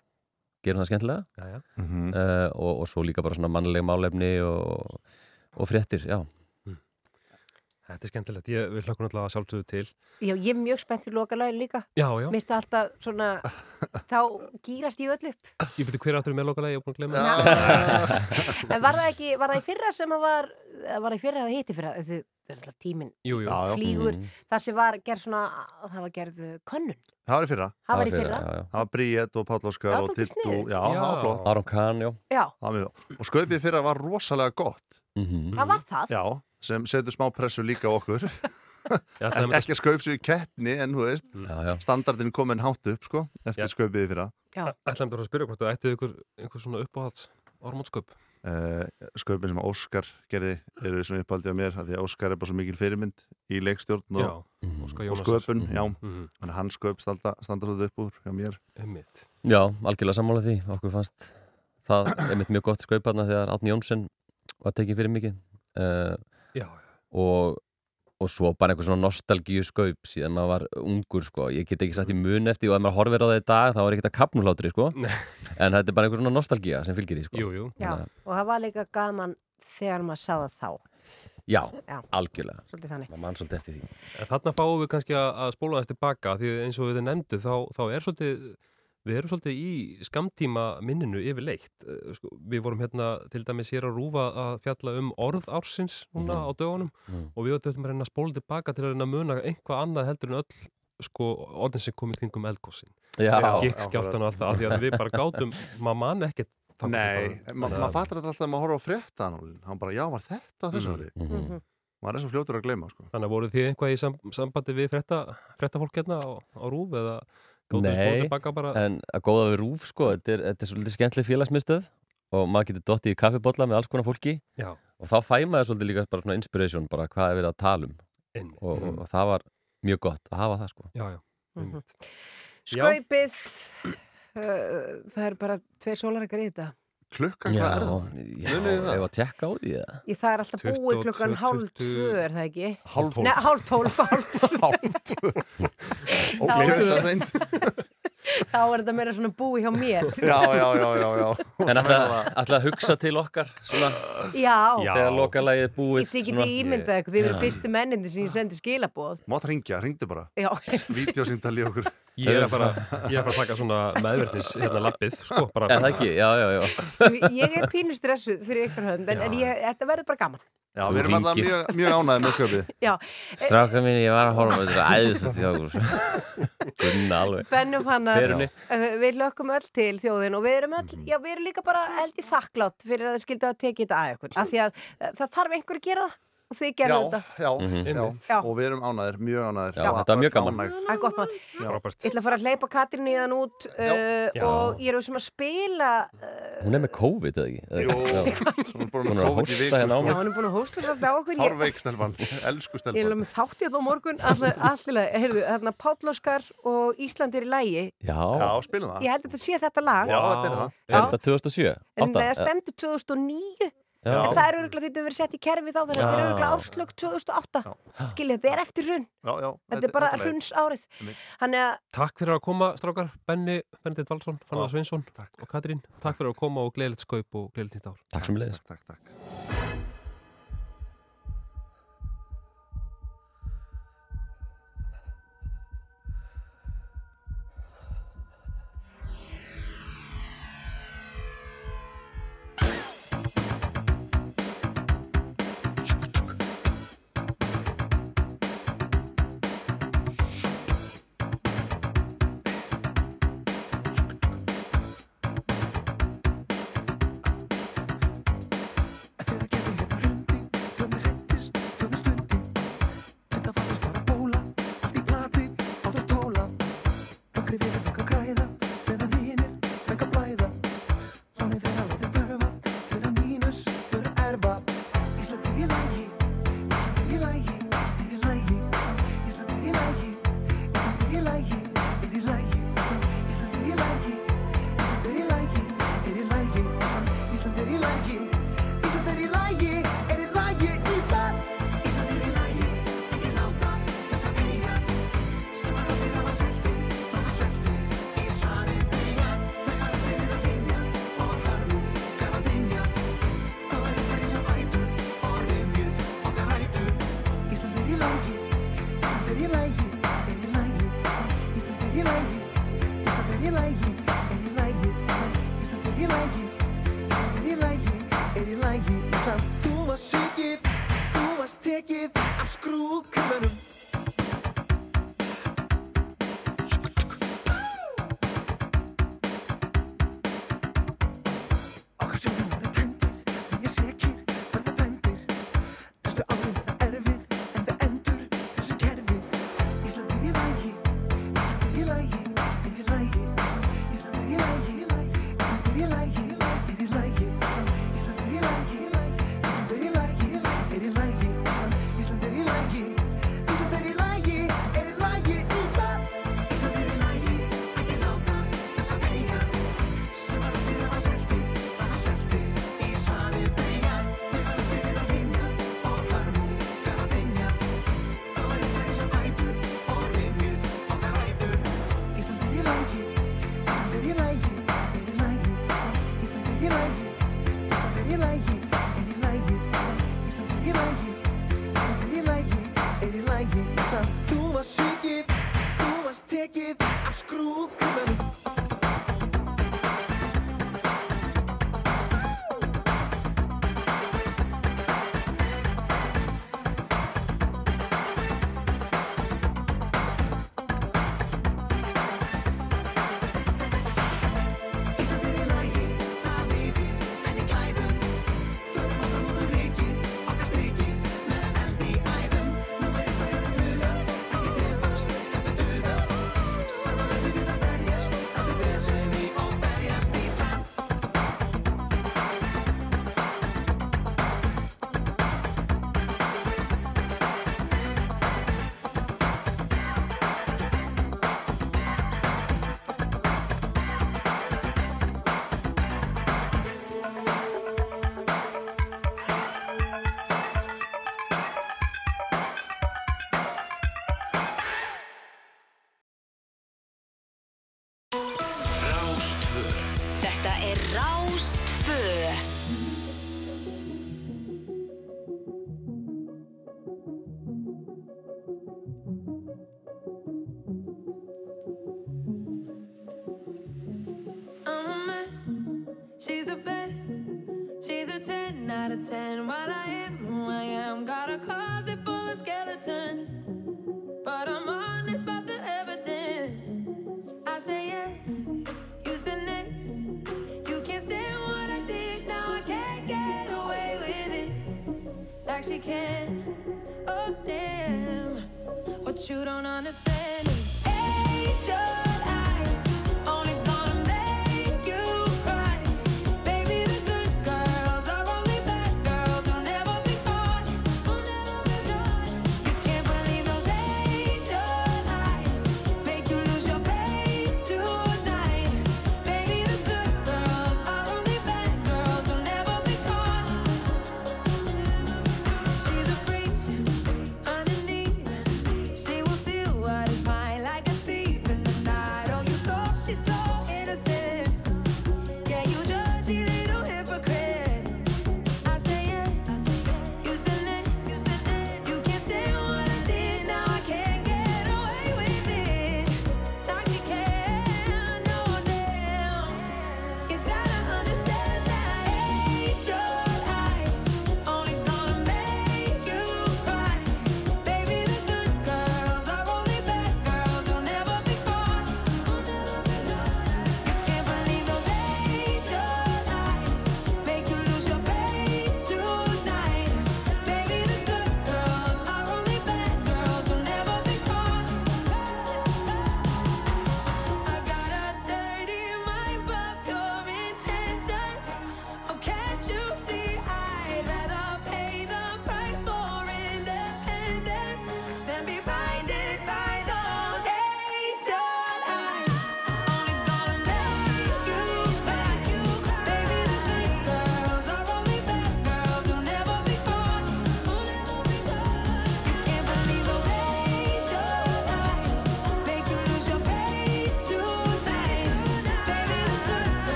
gerum það skemmtilega Já, já. Mm -hmm. uh, og, og svo líka bara svona mannleg málefni og, og fréttir, já Þetta er skemmtilegt, ég vil hlökkum alltaf að sjálfsögðu til Já, ég er mjög spennt fyrir lokalægin líka. Já, já. Mér finnst það alltaf svona, þá gýrast ég öll upp. Ég byrju hver áttur með lokalega, ég er búin að glemma En var það ekki, var það í fyrra sem að var, eða var það í fyrra eða hitti fyrra? Þið, það er alltaf tíminn Jú, jú. Já, já. flýgur. Mhm. Það sem var gerð svona, það var gerð könnun. Það var í fyrra. Það var í fyrra. Það var Bríett og Páll Já, Óskar og Tiltu. sniðugt. Já, það var flott. Aron Kahn, já. Já. Það Og skaupið fyrra var rosalega gott. Það var það. Já, sem setur smá pressu líka á okkur. Já, en ekki að skaup sér í keppni, en þú veist, já, já. standardin komin hátt upp, sko, eftir Já. skaupið í fyrra. Ætlaðum bara að spyrja hvort það ættið ykkur einhver svona uppáhalds ormótskaup Uh, skaupin sem Óskar gerði eru svona uppaldið á mér af því að Óskar er bara svo mikil fyrirmynd í leikstjórn Já, og, Óskar og sköpun já, Mhm. þannig að hans skaup standa, standa svolítið upp úr hjá mér. Einmitt. Já, algjörlega sammála því, okkur fannst það einmitt mjög gott skauparna þegar Átni Jónsson var tekið fyrir mikið. Uh, Já, og, og svo bara einhver svona nostalgíu skaup síðan maður var ungur sko, ég get ekki sagt í mun eftir og ef maður horfir á það í dag þá er ekkert að kapnulátri sko, en þetta er bara einhver svona nostalgía sem fylgir því sko. Jú, jú. Já, og það var líka gaman þegar maður sá það þá. Já, Já. algjörlega. Svolítið þannig. Maður mann svolítið eftir því. En þarna fáum við kannski að, að spóla þess tilbaka því eins og við nefndu þá, þá er svolítið við erum svolítið í skamtíma minninu yfirleitt. Eh, Sko, við vorum hérna til dæmis hér að rúfa að fjalla um orð ársins núna Mhm. á dögunum Mhm. og við höfum að reyna að spóla tilbaka til að reyna að muna einhvað annað heldur en öll sko, orðin sem kom í kringum eldgósin. Já. Gikkskjáltan og allt það, af því að við bara gátum, maður man ekkert Nei, ma maður að- fattar þetta alltaf að maður horfa á fréttan hann bara, já, var þetta þessu ári Mhm. maður er svo fljótur að gleyma, sko Þannig að voruð þið einhvað í sam, sambandi við frétta, fréttafólk hérna á, á rúf eða Nei, bara en að góða við rúf sko, þetta er, þetta er svolítið skemmtileg félagsmiðstöð og maður getur dottið í kaffibotla með alls konar fólki Já. og þá fæ maður svolítið líka bara svona inspiration bara hvað er verið að tala um og, og, og það var mjög gott að hafa það sko Já, já. Mhm. Skaupið, uh, það eru bara tveir sólarekar í þetta. Klukkan, Já, hvað er það? já, það? ef að tekka á því eða? Í það er alltaf búið 22, klukkan hálf 20. tvö, er það ekki? Hálf tólf. Nei, hálf tólf, hálf tvö. Og gleðist það seint Þá er þetta meira svona búið hjá mér. Já, já, já, já, já En ætla að hugsa til okkar svona, Já. þegar lokalagið er búið Þið getið ímyndað ykkur, þið eru fyrstu menninni sem ég sendi skilabóð. Mátt ringja, ringdu bara Já. Vídeosýndali okkur Ég er er að taka svona meðverðnis hérna lappið, sko, bara. Er það ekki? Já, já, já. Ég er pínu stressuð fyrir ykkur hönd, en, en ég, þetta verður bara gaman. Já, við erum alltaf mjög, mjög ánæðið með sköpið Já. Stráka mín, ég var að horfa á þetta æðisast hjá okkur Gunna alveg Bennum hannar, Perunni. uh, við lökkum öll til þjóðin og við erum öll, já við erum líka bara held í þakklátt fyrir að þið skildu að tekið þetta að ykkur, af því að uh, það þarf einhver að gera það og þið gerðu þetta. já, Mhm. já, Já. og við erum ánæðir, mjög ánæðir þetta var mjög gaman. Það er gott. Frábært. Ég ætla að fara að hleypa Katrín í þann út uh, og ég er sem að spila, uh, Hún er með COVID eða ekki? Hún er búin Hún að er hósta hérna á já mig hann er búin að hósta svolítið á okkur. Hárveik stelpan, elsku ég er stelpan með þátt í þetta á morgun, allilega, heyrðu, þarna Páll Óskar og Ísland er í lægi. Já, spilum það Ég held að þetta sé þetta lag, er það er þetta 2007? en það stemdi 2009. Já. En það er örgulega því að þetta verið sett í kerfi þá þannig að þetta er Já. örgulega árslög 2008 skiljið, þetta er eftir hrun. Já, já, þetta er bara hruns árið. Einmitt. þannig að Takk fyrir að koma, strákar, Benni, Benedikt Valsson, Fannar Sveinsson og Katrín. Takk fyrir að koma og gleðilegt skaup og gleðilegt nýtt ár. Takk. Sem leiðis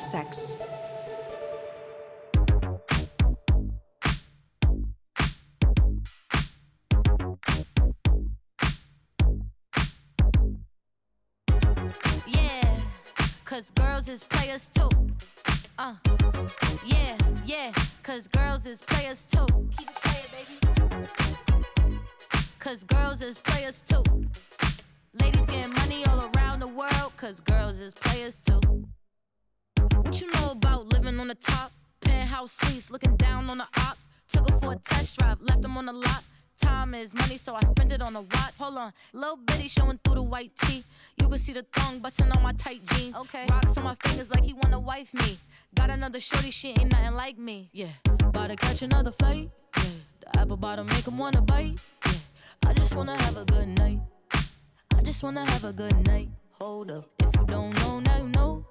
sex. Shorty, she ain't nothing like me. Yeah, about to catch another fight. Yeah, the apple bottom make him wanna bite. Yeah, I just wanna have a good night. I just wanna have a good night. Hold up, if you don't know, now you know.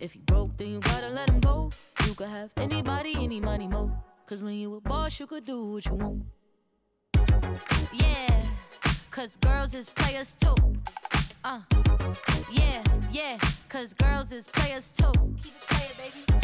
If you broke, then you gotta let him go. You could have anybody, any money, mo. Cause when you a boss, you could do what you want. Yeah, cause girls is players too. Uh, yeah, yeah, cause girls is players too. Keep it playing, baby.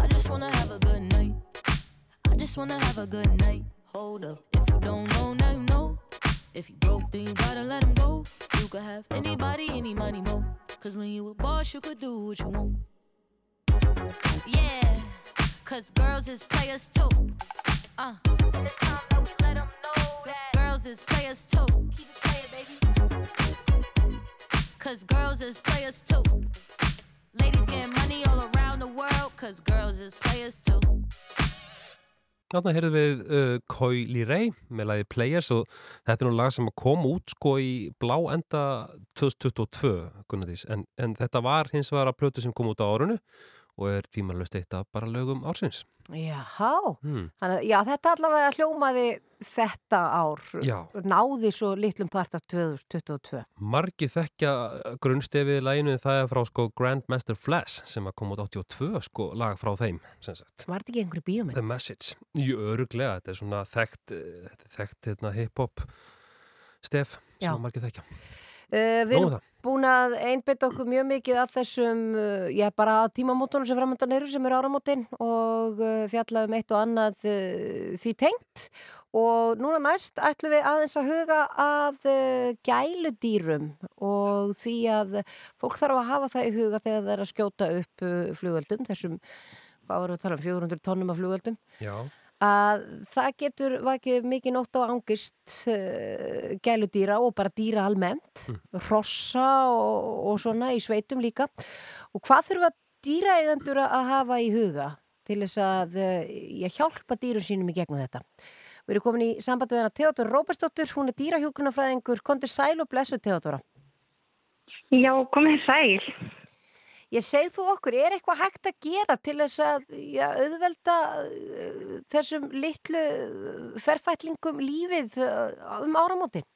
I just wanna have a good night. I just wanna have a good night. Hold up, if you don't know, now you know. If you broke, then you gotta let him go. You could have anybody, any money, mo. Cause when you a boss, you could do what you want. Yeah, cause girls is players too. Uh, and it's time that we let 'em know that girls is players too. Keep it playing, baby. Cause girls is players too. Ladies getting money all around the world, cause girls is players too. Þarna heyrðum við uh, Koi Lirei með lagi Players og þetta er nú lag sem kom út sko í blá enda 2022 Gunnardís, en, en þetta var hins vegar að plötu sem kom út á árunu og er tímanlöst eitt af bara lögum ársins. Jáhá, Hmm. Já þetta allavega hljómaði þetta ár, Já. náði svo litlum part af 2022. Margi þekkja grunnstefið í laginu það er frá sko Grandmaster Flash sem kom út 82 sko lag frá þeim. Var þetta ekki einhverju bíómynd? The Message. Jú, öruglega, þetta er svona þekkt, þekkt hérna, hip-hop stef sem margi þekkja. Uh, um erum það. Búin að einbytta okkur mjög mikið af þessum, uh, já bara tímamótunum sem framöndan eru sem eru áramótin og uh, fjalla um eitt og annað uh, því tengt. Og núna næst ætlum við aðeins að huga að gæludýrum og því að fólk þarf að hafa það í huga þegar það er að skjóta upp flugöldum, þessum, hvað varum við að tala um, 400 tónnum af flugöldum Já. Að það getur vakið mikið nótt á angist uh, gæludýra og bara dýra almennt, hrossa og, og svona í sveitum líka og hvað þurfa dýraeigandur að hafa í huga til þess að uh, ég hjálpa dýrum sínum í gegnum þetta. Við erum komin í samband við hana Theodor Róbersdóttur, hún er dýrahjúkunarfræðingur, kontur sæl og blessu Theodora. Já, komið sæl. Ég segð þú okkur, er eitthvað hægt að gera til þess að já, auðvelda uh, þessum litlu uh, ferfætlingum lífið uh, um áramótin?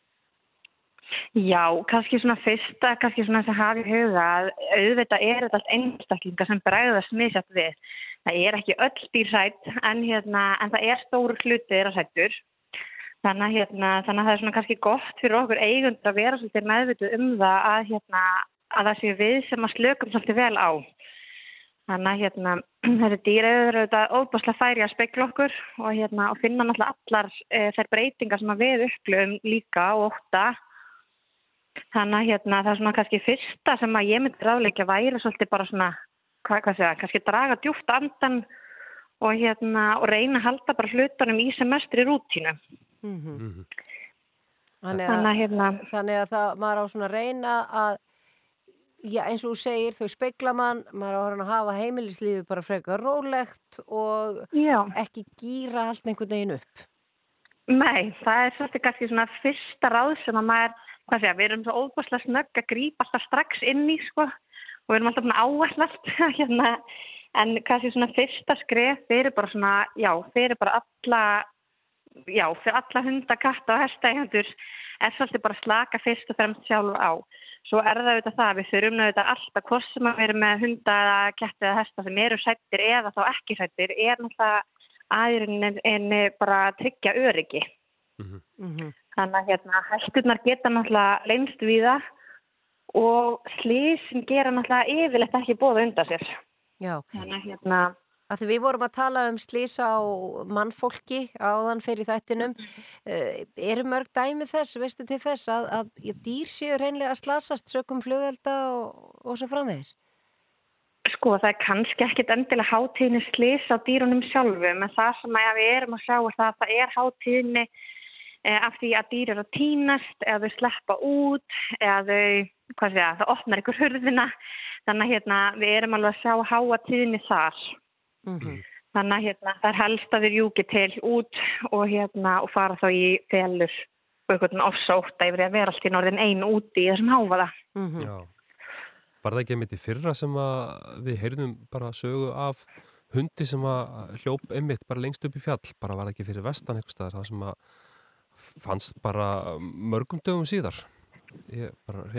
Já, kannski svona fyrsta, kannski svona þess að hafa í huga að auðvitað er þetta allt einstaklingar sem bregðast misjátt við. Það er ekki öll dýr sætt en, hérna, en það er stóru hluti þeirra sættur. Þannig, að, hérna, þannig að það er svona kannski gott fyrir okkur eigundur að vera svolítið meðvituð um það að, hérna, að það sé við sem að slökum svolítið vel á. Þannig að hérna, þessi dýr eru auðvitað óbúslega færi að spekla okkur og, hérna, og finna náttúrulega allar e, þær breytingar sem að við upplöfum líka og ótta. Þannig að hérna, það er svona kannski fyrsta sem að ég myndi ráðleikja væri svolítið bara svona, hvað, hvað segja, kannski draga djúft andan og, hérna, og reyna að halda bara hlutunum í sem mestri rútínu. Þannig Þannig að, að, hérna- þannig að það, maður á svona reyna að, já eins og þú segir, þau speikla mann, maður á að að hafa heimilislífi bara frekar rólegt og Já. ekki gýra allt einhvern veginn upp. Nei, það er svolítið kannski svona fyrsta ráð sem að maður, hvað segja, við erum svo óbúslega snögg að grípa alltaf strax inn í, sko, og við erum alltaf áætla allt, hérna, en kannski svona fyrsta skref fyrir bara svona, já, fyrir bara alla, já, fyrir alla hunda, katta og hestægjandur er svolítið bara slaka fyrst og fremst sjálf á. Svo er það auðvitað það, við þurfum auðvitað alltaf hvort sem að við erum með hunda eða ketti eða hesta sem eru sættir eða þá ekki sættir, er náttúrulega aðurinn en bara að tryggja öryggi. Þannig að hérna, hætturnar geta náttúrulega leynst við það og slísin gera náttúrulega yfirleitt ekki bóða undan sér. Já. Þannig að hérna, Að því við vorum að tala um slísa á mannfólki áðan fyrir þættinum. Uh, eru mörg dæmi þess, veistu til þess, að, að dýr séu reynlega að slasast sökum flugelda og, og svo framvegis? sko það er kannski ekkit endilega hátíðinni slís á dýrunum sjálfum en það sem að við erum að sjá er það að það er hátíðinni eh, af því að dýr eru að týnast eða þau sleppa út eða þau, hvað sé ég, það opnar ykkur hurðina þannig að hérna, við erum alveg að sjá hátíðinni þar. Þannig að hérna, það er helst að þeir júki til út og, hérna, og fara þá í felur og einhvern ofsótt yfir að vera allt í norðin einu úti í þessum háfaða. Já. Var það ekki einmitt í fyrra sem að við heyrðum bara sögu af hundi sem að hljóp einmitt bara lengst upp í fjall, bara var ekki fyrir vestan eitthvað staðar, það sem að fannst bara mörgum dögum síðar. Ég.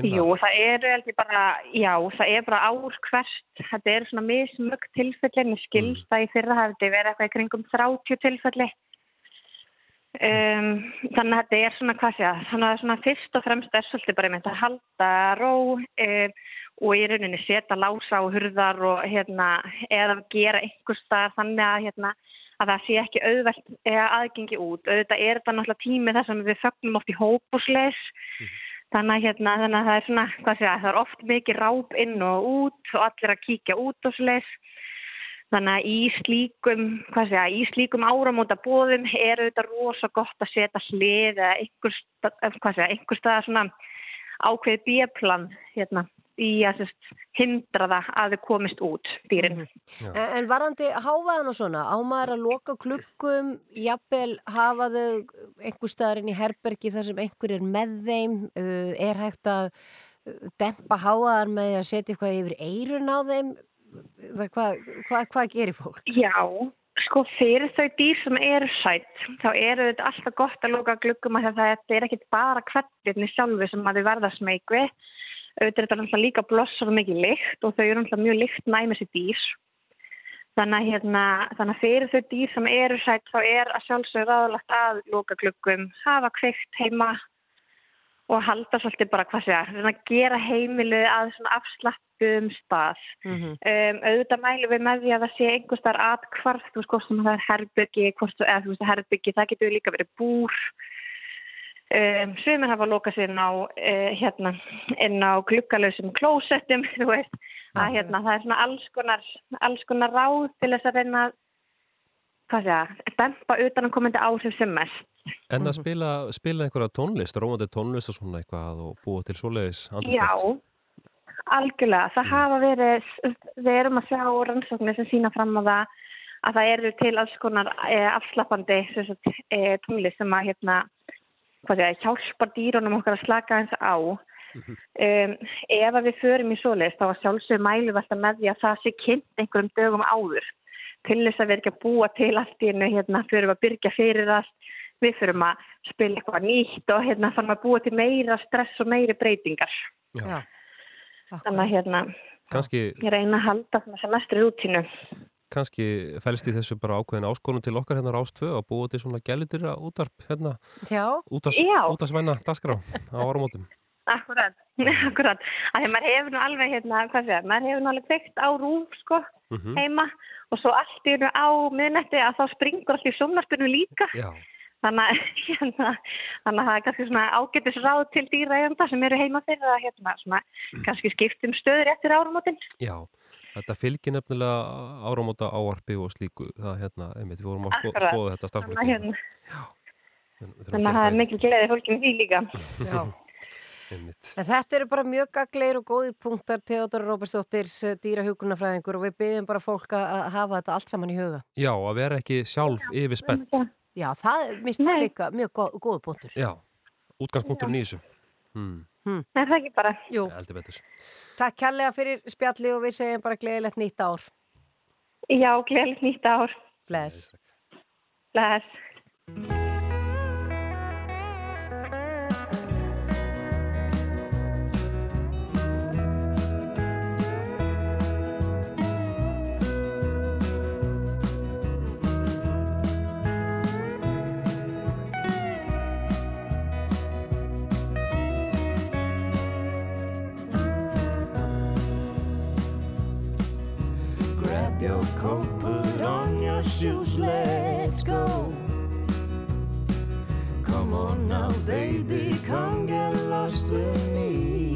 Jú, það eru heldur bara, já, það er bara ár hvert, þetta eru svona mismögg tilfelli, mér skilst að í fyrra hafði verið eitthvað í kringum 30 tilfelli. Um, þannig að þetta er svona, hvað sé ég, þannig að svona fyrst og fremst er svolítið bara einmitt að halda ró um, og í rauninni setja lása á hurðar og hérna, eða gera einhvers staðar þannig að, hérna, að það sé ekki auðvelt eða aðgengi út. Auðvitað er þetta náttúrulega tími þar sem við fögnum oft í hópusleis, þannig að, hérna, þannig að það er svona, hvað ég, það er oft mikið ráp inn og út og allir að kíkja út og sleis. Þannig að í slíkum, hvað segja, í slíkum áramóta bóðum er auðvitað rosa gott að setja hlið eða einhver, hvað segja, einhver staðar svona ákveðið bíaplan hérna í að hindra það að þau komist út dýrin. En, en varandi hávaðan og svona, á maður að loka klukkum, jafnvel hafa þau einhver staðar inn í herbergi þar sem einhver er með þeim, uh, er hægt að uh, dempa hávaðan með því að setja eitthvað yfir eirun á þeim, Það hvað, hvað, hvað gerir fólk? Já, sko fyrir þau dýr sem eru sætt, þá eru þetta alltaf gott að loka gluggum að þetta er ekkit bara kvettirni sjálfi sem að þau verða smeyk við. Auðvitað er þetta náttúrulega líka blossar mikið lykt og þau eru náttúrulega mjög lykt næmis í dýr. Þannig að, hérna, þannig að fyrir þau dýr sem eru sætt þá er að sjálfsögur ráðlagt að loka gluggum, hafa kveikt heima og halda svolítið bara hvað sé að gera heimilið að svona afslappum stað. Mhm. Um, auðvitað mælum við með því að það sé einhver starf atkvarf, þú veist hvort sem það er herbyggi, hvort, eða þú veist herbyggi, það getur líka verið búr. Um, Sumir hafa lokað sér inn á, uh, hérna, inn á gluggalösum klósettum, þú veist, að hérna, það er svona alls konar, alls konar ráð til þess að reyna, hvað sé að, dempa utan að komandi áhrif sem mest. En að spila, spila einhverja tónlist, rómandi tónlist og svona eitthvað og búa til svoleiðis Já, algjörlega. Það hafa verið, við erum að sjá rannsóknir sem sína fram á það að það eru til alls konar e, afslappandi sem sagt, e, tónlist sem að hérna, hvað sé, hjálpar dýrunum okkar að slaka eins á. Um, ef að við förum í svoleiðis þá að sjálfsög mælu við alltaf með því að það sé kynnt einhverjum dögum áður til þess að við ekki að búa til allt í hennu hérna, fyrir að byrja fyrir allt við fyrir að spila eitthvað nýtt og hérna fann að búa til meira stress og meiri breytingar. Já. þannig að hérna Kanski, ég reyna að halda svona sem mestri rútínu kannski fælst í þessu bara ákveðin áskonum til okkar hérna Rástvö að búa til svona gælitir útarp hérna, Já. útas, Já. útasvæna dagskrá á áramótum. Akkurat, akkurat að því maður hefur nú alveg hérna, hvað sé, maður hefur nú alveg kveikt á rúf sko Mhm. heima og svo allt í hennu á miðnetti að þá springur allt í sjónvarpinu líka Já. þannig að, hérna, þannig að það er kannski svona ágætis ráð til dýraeganda sem eru heima fyrir að hérna, svona, kannski skiptum stöður eftir áramótin. Já, þetta fylgir nefnilega áramóta áarpi og slíku. Það hérna, einmitt, við vorum að sko, skoða þetta starfsfólki. hérna, þannig að það er mikil gleði fólkinu því líka. Já. Einmitt. En þetta eru bara mjög gagleir og góðir punktar Theodor Róbersdóttir, dýrahjúkunarfræðingur og við byggjum bara fólk að að hafa þetta allt saman í huga. Já, að vera ekki sjálf yfir spennt. Já, það líka mjög góð, punktur. Já, útgangspunkturinn í þessu. Hmm. Hmm. Er það ekki bara? Jú. Heldur betur. Takk kærlega fyrir spjalli og við segjum bara gleðilegt nýtt ár. Já, gleðilegt nýtt ár. Bless. Bless. Your coat, put on your shoes, let's go. Come on now, baby, come get lost with me.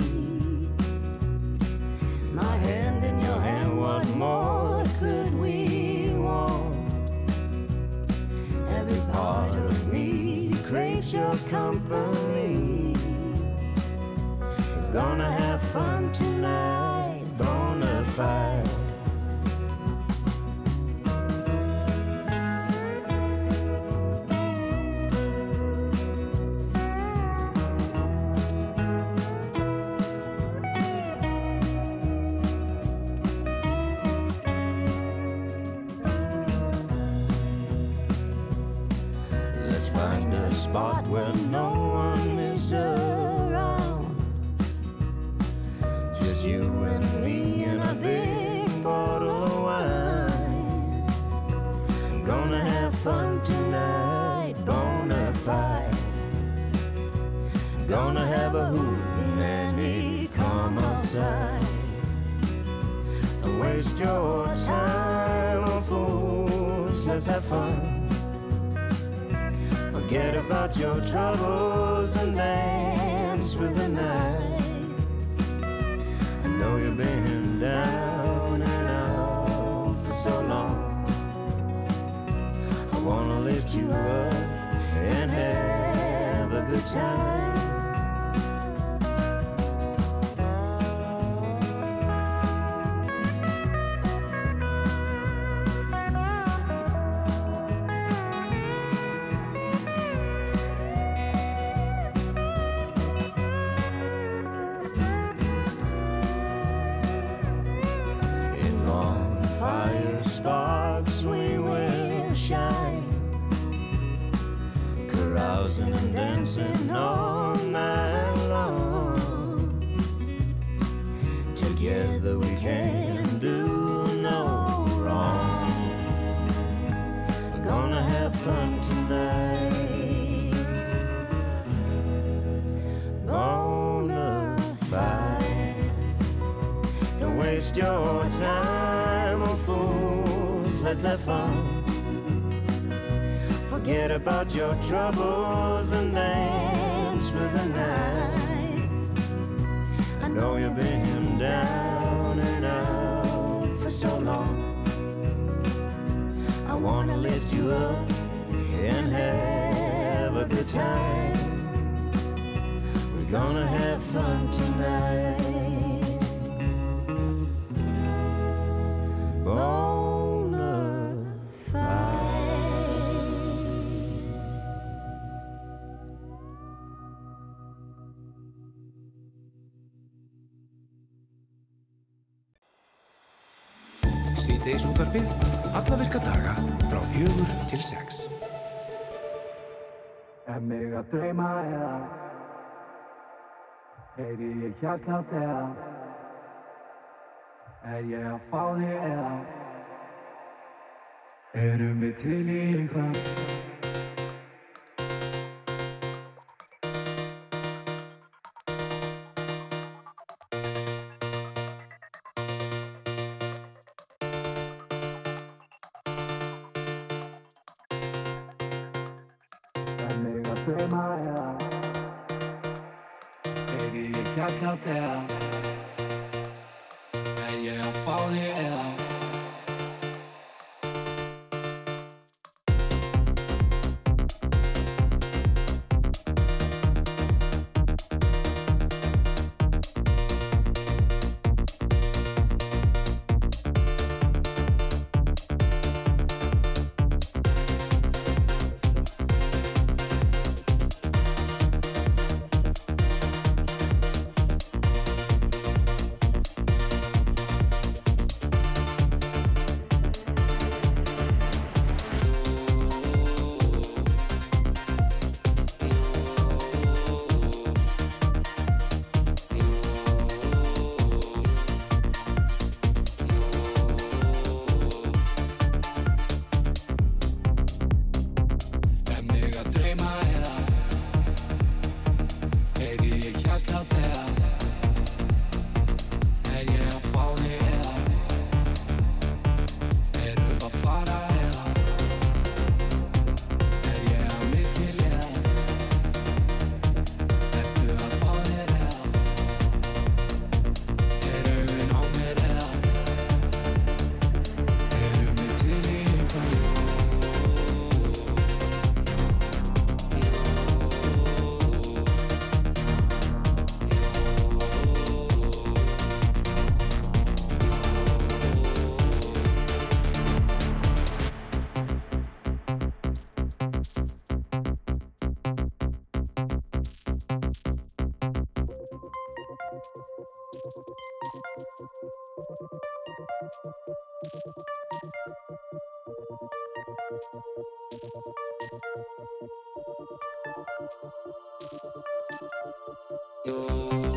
My hand in your hand, what more could we want? Every part of me craves your company. Gonna have fun tonight, fide. your trouble. útvarpið allavirka daga frá fjögur til sex. Er mig að dreyma eða heyri ég hjartlátt eða er ég að fá þig eða erum við til í einhvern you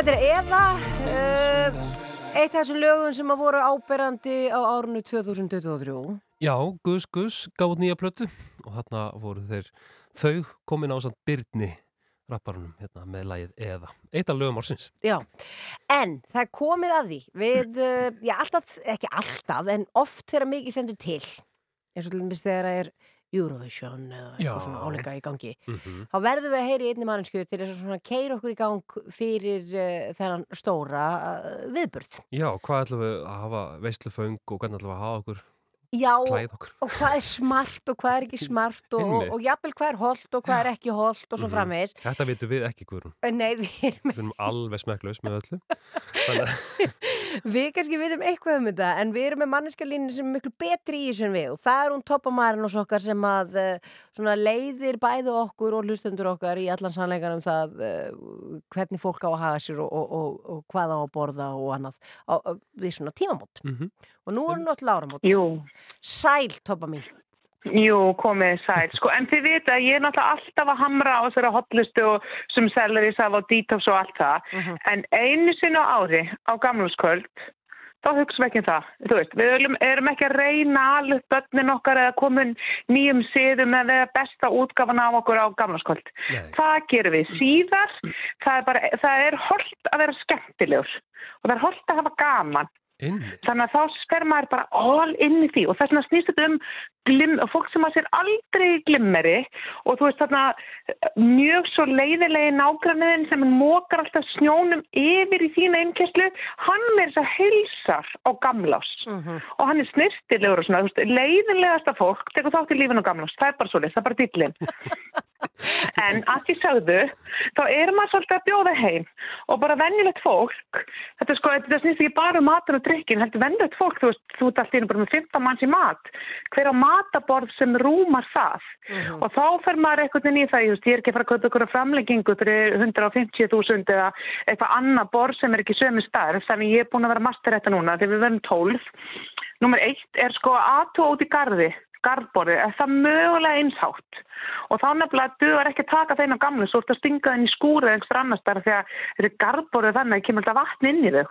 Þetta er Eða, uh, eitt af þessum lögum sem að voru áberandi á árunni 2023. Já, Gus Gus gáð nýja plötu og þarna voru þeir þau komin á samt Byrni rapparunum hérna, með lagið Eða. Eitt af lögum ársins. Já, en það komið að því við, uh, já alltaf, ekki alltaf, en oft þegar mikið sendur til, eins og til dæmis þegar það er Eurovision eða eitthvað svona áleika í gangi, Mhm. þá verðum við að heyri einni mannsku til þess að svona keira okkur í gang fyrir uh, þennan stóra uh, viðburð. Já, hvað ætlum við að hafa veisluföng og hvernig ætlum við að hafa okkur Já, og hvað er smart og hvað er ekki smart og, og, og jafnvel hvað er holdt og hvað er ekki holdt og svo Mhm. framvegis. Þetta vitum við ekki, Guðrún. Nei, við erum Við erum alveg smekklaus með öllu. Þannig að Við kannski vitum eitthvað um þetta en við erum með manneskalínu sem er miklu betri í en við og það er hún toppamærin og okkar sem að uh, svona leiðir bæði okkur og hlustendur okkar í allan sannleikan um það uh, hvernig fólk á að haga sér og, og, og, og hvað á að borða og annað á, á, við svona tímamót Mhm. og nú er náttúrulega áramót Jú. Sæl toppa mín Jú, komið sæl. Sko, en þið vita ég er náttúrulega alltaf að hamra á þessari hotlistu og sem selleri saf og detox og allt það. En einu sinni á ári á gamluskvöld, þá hugsaum ekki um það. Þú veist, við erum, erum ekki að reyna alveg börnin okkar eða komin nýjum siðum eða besta útgafan af okkur á gamluskvöld. Það gerum við síðar. Það er, bara, það er holdt að vera skemmtilegur og það er holdt að hafa gaman. Einmitt. Þannig að þá sper maður bara all inn í því og þess vegna snýst þetta um glim, fólk sem að sér aldrei glimmeri og þú veist þarna mjög svo leiðilegi nágranniðin sem mókar alltaf snjónum yfir í þína innkesslu, hann með þess að heilsar á gamlás og hann er snirtilegur og svona, þú veist, leiðilegasta fólk tekur þátt í lífinu á gamlás, það er bara svo það er bara dýllin. En að því sagðu, þá er maður svolítið að bjóða heim og bara venjulegt fólk, þetta, er sko, þetta snýst ekki bara um matur og drikkin, heldur venjulegt fólk, þú veist, þú ert alltaf bara með 15 manns í mat, hver á mataborð sem rúmar það. Og þá fer maður einhvern veginn í það, veist, ég er ekki að fara að kaupa ykkur framleggingu fyrir 150.000 eða eitthvað annað borð sem er ekki sömu stærð, þannig ég er búin að vera master þetta núna þegar við verðum 12. Númer eitt er sko aðtú út í garði, garðborði, er það mögulega einshátt og þá nefnilega duðar ekki taka þeim á gamlu svo ertu að stinga þeim í skúri eða einhver annars þar því að þeir eru garðborðið þannig að kemur alltaf vatn inn í þau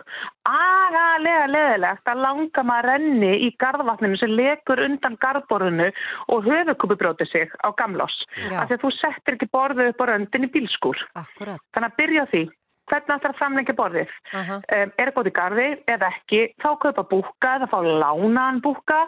agalega leðilegt að langa maður renni í garðvatninu sem lekur undan garðborðinu og höfukupubrjóti sig á gamlás af því að þú settir ekki borðið upp á röndin í bílskúr. Akkurat. þannig að byrja því hvernig ætlar að framlengja borðið? Aha. um, er það í garði? Eða ekki þá kaupa búka eða fá lánaðan búka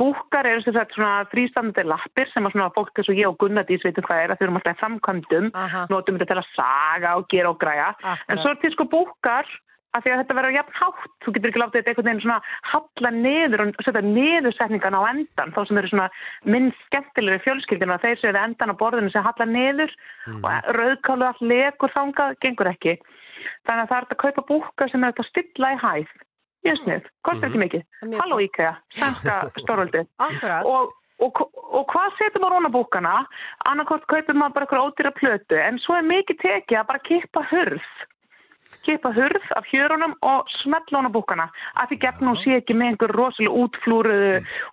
búkar eru sem sagt svona þrýstandandi lappir sem að svona fólk eins og ég og Gunnadís veitum hvað er að þau erum alltaf framkvæmdum notum þetta til að saga og gera og græja. En svo er til sko búkar af því að þetta verður jafn hátt, þú getur ekki látið þetta einhvern veginn svona halla niður og setja niðursetningan á endan, þá sem eru svona minnst skemmtilegri fjölskyldina, þeir séu endan á borðinu sem halla niður og rauðkálu all legur þangað, gengur ekki. Þannig að það er að kaupa búka sem er að stilla í hæð. Ég snið, kostar ekki mikið. Halló IKEA, sænska stórvöldið. Akkurat. Og, og, og hvað setur maður óna búkana? Annarkort kaupir maður bara eitthvað ódýra plötu, en svo er mikið tekið að bara kippa hurð kipa hurð af hjörunum og á búkana að því gefn hún sé ekki með einhver rosalega útflúruðu,